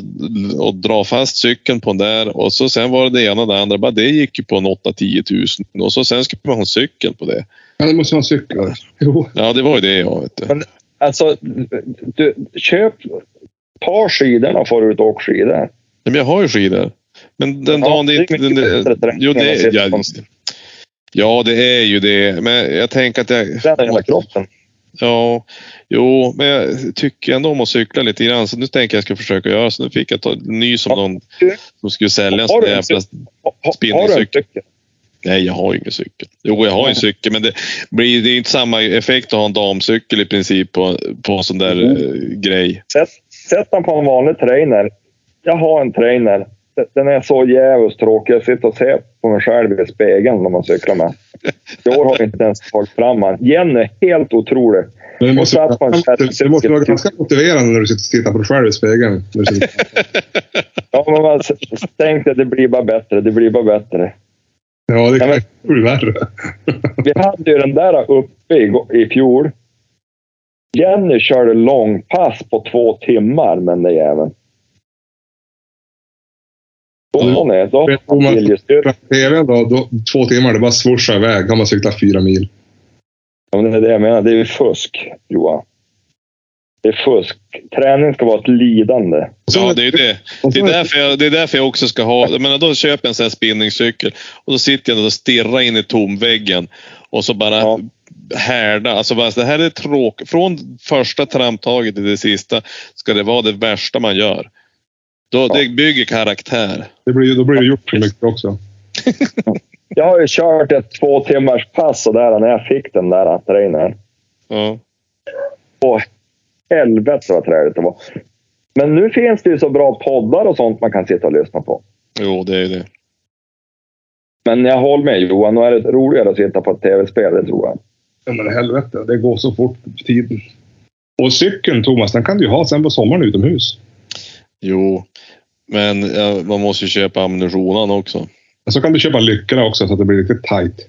och dra fast cykeln på den där och så sen var det det ena och det andra. Bara det gick ju på en 8-10 tusen och så sen ska man ha en cykel på det. Ja, det måste vara en cykel. Jo. Ja, det var ju det jag vet du. Alltså, du, köp Ta skidorna får ut och åka skidor. Men jag har ju skidor. Men den Ja, dagen det det inte... mycket den- Jo, det, ja, ja, det är ju det. Men jag tänker att jag... Träna hela kroppen. Ja, jo, men jag tycker ändå om att cykla lite grann. Så nu tänker jag att jag ska försöka göra så. Nu fick jag ta ny som någon som skulle sälja en sån en jävla... En Spinningcykel. cykel? Nej, jag har ingen cykel. Jo, jag har en cykel, men det blir det är inte samma effekt att ha en damcykel i princip på, på en sån där Mm. eh, grej. Sätt, sätt den på en vanlig trainer. Jag har en trainer. Den är så jävligt tråkig. Jag sitter och ser på mig själv i spegeln när man cyklar med. I år har vi inte ens tagit fram den. Jenny helt otrolig. Men det måste, vara- det måste vara ganska motiverande när du sitter och tittar på dig själv i spegeln. Ja, men man tänkte att det blir bara bättre. Det blir bara bättre. Ja, det Ja, kan bli värre. Vi hade ju den där uppe i, i fjol. Jenny körde långpass på två timmar med den där jäveln. Då, Mm. är, då du, man man- viljestyrka. TV då, då, två timmar, det bara swoosar iväg. kan man cykla fyra mil. Ja, men det är det jag menar. Det är ju fusk, Johan. Det är fusk. Träning ska vara ett lidande. Ja, det är det. Det är, därför jag, det är därför jag också ska ha... Jag menar, då köper jag en sån här spinningcykel och då sitter jag och stirrar in i tomväggen och så bara Ja. härda. Alltså bara, det här är tråkigt. Från första tramptaget till det sista ska det vara det värsta man gör. Då, Det bygger karaktär. Det blir, då blir det gjort så mycket också. Jag har ju kört ett två timmars pass och där när jag fick den där trainern. Ja. Åh, helvete vad träligt det var. Men nu finns det ju så bra poddar och sånt man kan sitta och lyssna på. Jo, det är det. Men jag håller med Johan, nu är det roligare att sitta på ett tv-spel, det tror jag. Ja, men helvete, det går så fort på tiden. Och cykeln, Thomas, den kan du ju ha sen på sommaren utomhus. Jo, men ja, man måste ju köpa ammunitionen också. Och så kan du köpa lyckra också så att det blir lite tight.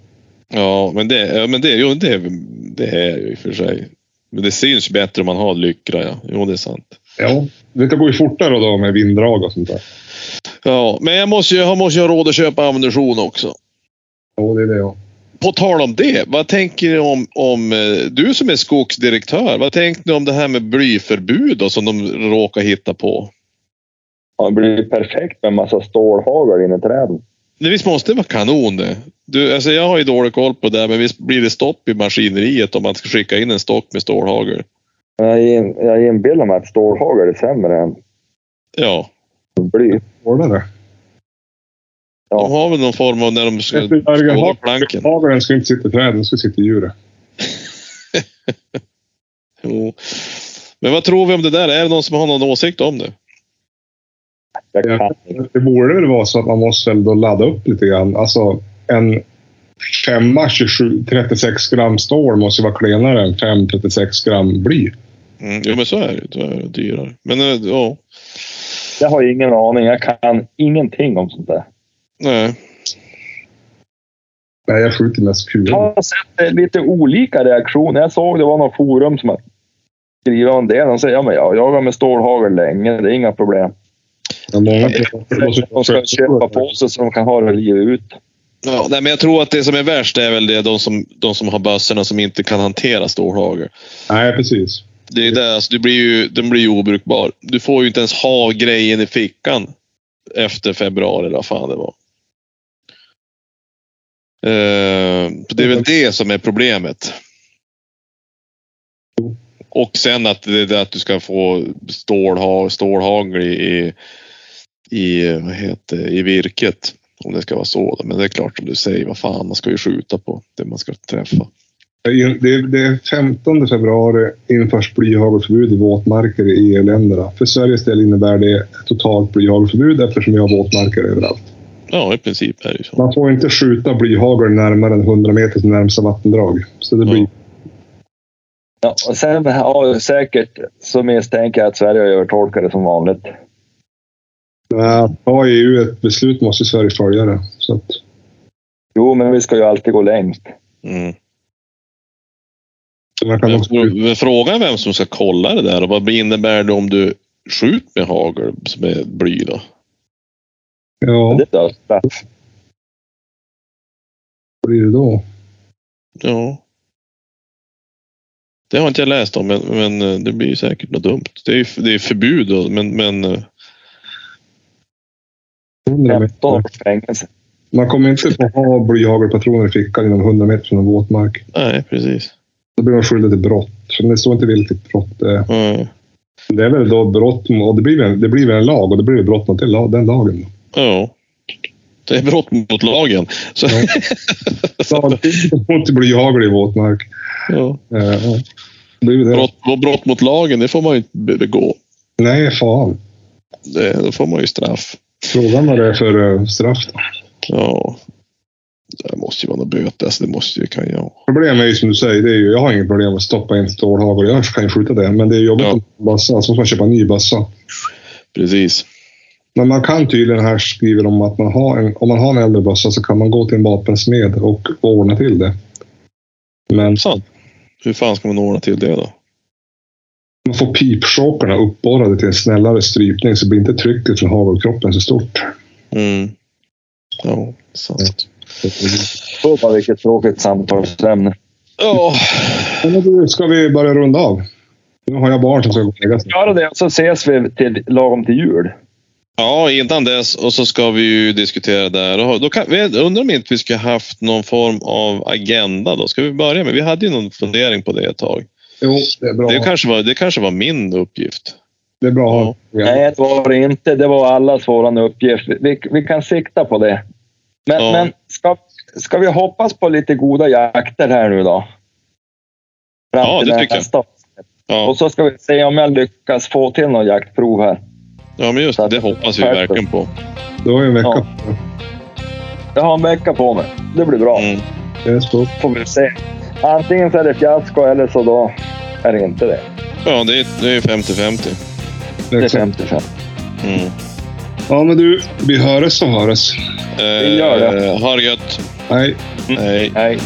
Ja, men det, ja, men det, jo, det, det är ju i och för sig. Men det syns bättre om man har lyckra, ja. Jo, det är sant. Ja, det går ju fortare då med vinddrag och sånt där. Ja, men jag måste ju jag måste ju ha råd att köpa ammunition också. Ja, det är det ja. På tal om det, vad tänker ni om, om eh, du som är skogsdirektör, vad tänker ni om det här med blyförbud då, som de råkar hitta på? Ja, det blir perfekt med en massa stålhagel inne i träden. Det visst måste det vara kanon det. Du, alltså jag har ju dålig koll på det, men visst blir det stopp i maskineriet om man ska skicka in en stock med stålhagel? Jag, in, jag inbillar mig att stålhagel är sämre än Ja, bly. Hårdare. Ja. de har väl någon form av när de ska Hag- planken. Hageln ska inte sitta i träden, den ska sitta i djuret. Jo. Men vad tror vi om det där? Är det någon som har någon åsikt om det? Jag Ja. kan inte. Det borde väl vara så att man måste väl då ladda upp lite grann. Alltså en femma 27, 36 gram stål måste ju vara klenare än 5 36 gram bly. Mm, jo, men så är det. Då är det dyrare. Men eh, ja, Jag har ingen aning. Jag kan ingenting om sånt där. nej. Nej, jag skjuter mest kulor. Jag har sett eh, lite olika reaktioner. Jag såg det var något forum som har skrivit om det. De säger ja, men jag jagar med stålhagel länge. Det är inga problem. Ja, många De ska köpa på sig så de kan ha det livet ut. Ja, nej, men jag tror att det som är värst är väl det de som, de som har bössorna som inte kan hantera stålhagel. Nej, precis. Det är det, alltså, du blir ju, den blir ju obrukbar. Du får ju inte ens ha grejen i fickan efter februari eller vad fan det var. Eh, det är väl det som är problemet. Och sen att det är det att du ska få stålha, stålhagel i, i, vad heter, i virket. Om det ska vara så. Men det är klart som du säger, vad fan, man ska ju skjuta på det man ska träffa. Det är, det är 15 februari införs blyhagelförbud i våtmarker i EU-länderna. För Sveriges del innebär det totalt blyhagelförbud eftersom vi har våtmarker överallt. Ja, i princip är det ju så. Man får inte skjuta blyhagel närmare än 100 meter till närmsta vattendrag. Så det blir... Ja. Ja, och sen ja, säkert så misstänker jag att Sverige har övertolkat det som vanligt. Har EU ett beslut måste Sverige följa det. Så att, Jo, men vi ska ju alltid gå längst. Mm. så man kan Men, också, men frågan är vem som ska kolla det där och vad innebär det om du skjuter med hagel som är bly då? ja, Det är dödsstraff. vad blir det då? Ja. Det har inte jag läst om, men, men eh, det blir ju säkert något dumt. Det är, det är förbud, men, men eh, 100 meter. 15 års fängelse. Man kommer inte få ha blyhagelpatroner i fickan inom 100 meter från en våtmark. nej, precis. Då blir man skyldig till brott. Men det står inte vilket brott det är. Mm. Det är väl då brott och det blir väl, det blir väl en lag och det blir väl brott mot den la- den lagen. Ja. Det är brott mot lagen. Så, Lag mot blyhagel i våtmark. ja. Eh, ja. Det det. brott, brott mot lagen, det får man ju inte be- begå. Nej, fan. Det, då får man ju straff. Frågan vad det är för eh, straff. Då. Ja. Det måste ju vara något böter. Alltså, det måste ju kan jag. Problemet är ju som du säger, det är ju, jag har inget problem med att stoppa in stålhagel. Jag kan ju skjuta det, men det är jobbigt Ja. om bössa. Så måste man köpa en ny bössa. Precis. Men man kan tydligen här skriver de att man har en, om man har en äldre bössa så kan man gå till en vapensmed och ordna till det. Men Sant. Hur fan ska man ordna till det då? Man får pipchockerna uppborrade till en snällare strypning så blir inte trycket från hagelkroppen så stort. Mm. Ja, sant. Var vilket tråkigt samtalsämne. Ja, då ska vi börja runda av. Nu har jag barn som ska gå och lägga sig. Gör det så ses vi till, lagom till jul. Ja, innan dess och så ska vi ju diskutera där. Och Då kan, vi undrar om inte vi ska haft någon form av agenda då. Ska vi börja med? Vi hade ju någon fundering på det ett tag. Jo, det är bra. Det kanske var, det kanske var min uppgift. Det är bra ha. Nej, det var det inte. Det var allas våran uppgift. Vi, vi, kan sikta på det. Men, Ja. men ska, ska vi hoppas på lite goda jakter här nu då? Fram Ja, det tycker jag. Ja, Och så ska vi se om jag lyckas få till någon jaktprov här. ja men just det. Det hoppas vi verkligen på. Du har ju en vecka Ja. på. Jag har en vecka på mig. Det blir bra. Mm. Det är så. Får vi se. Antingen så är det fiasko eller så då är det inte det. Ja, det är, det är 50-50. Det är Exakt. 55. Mm. Ja, men du, vi höres så höres. Eh, gör det. Ha det gött. Hej. Hej. Nej.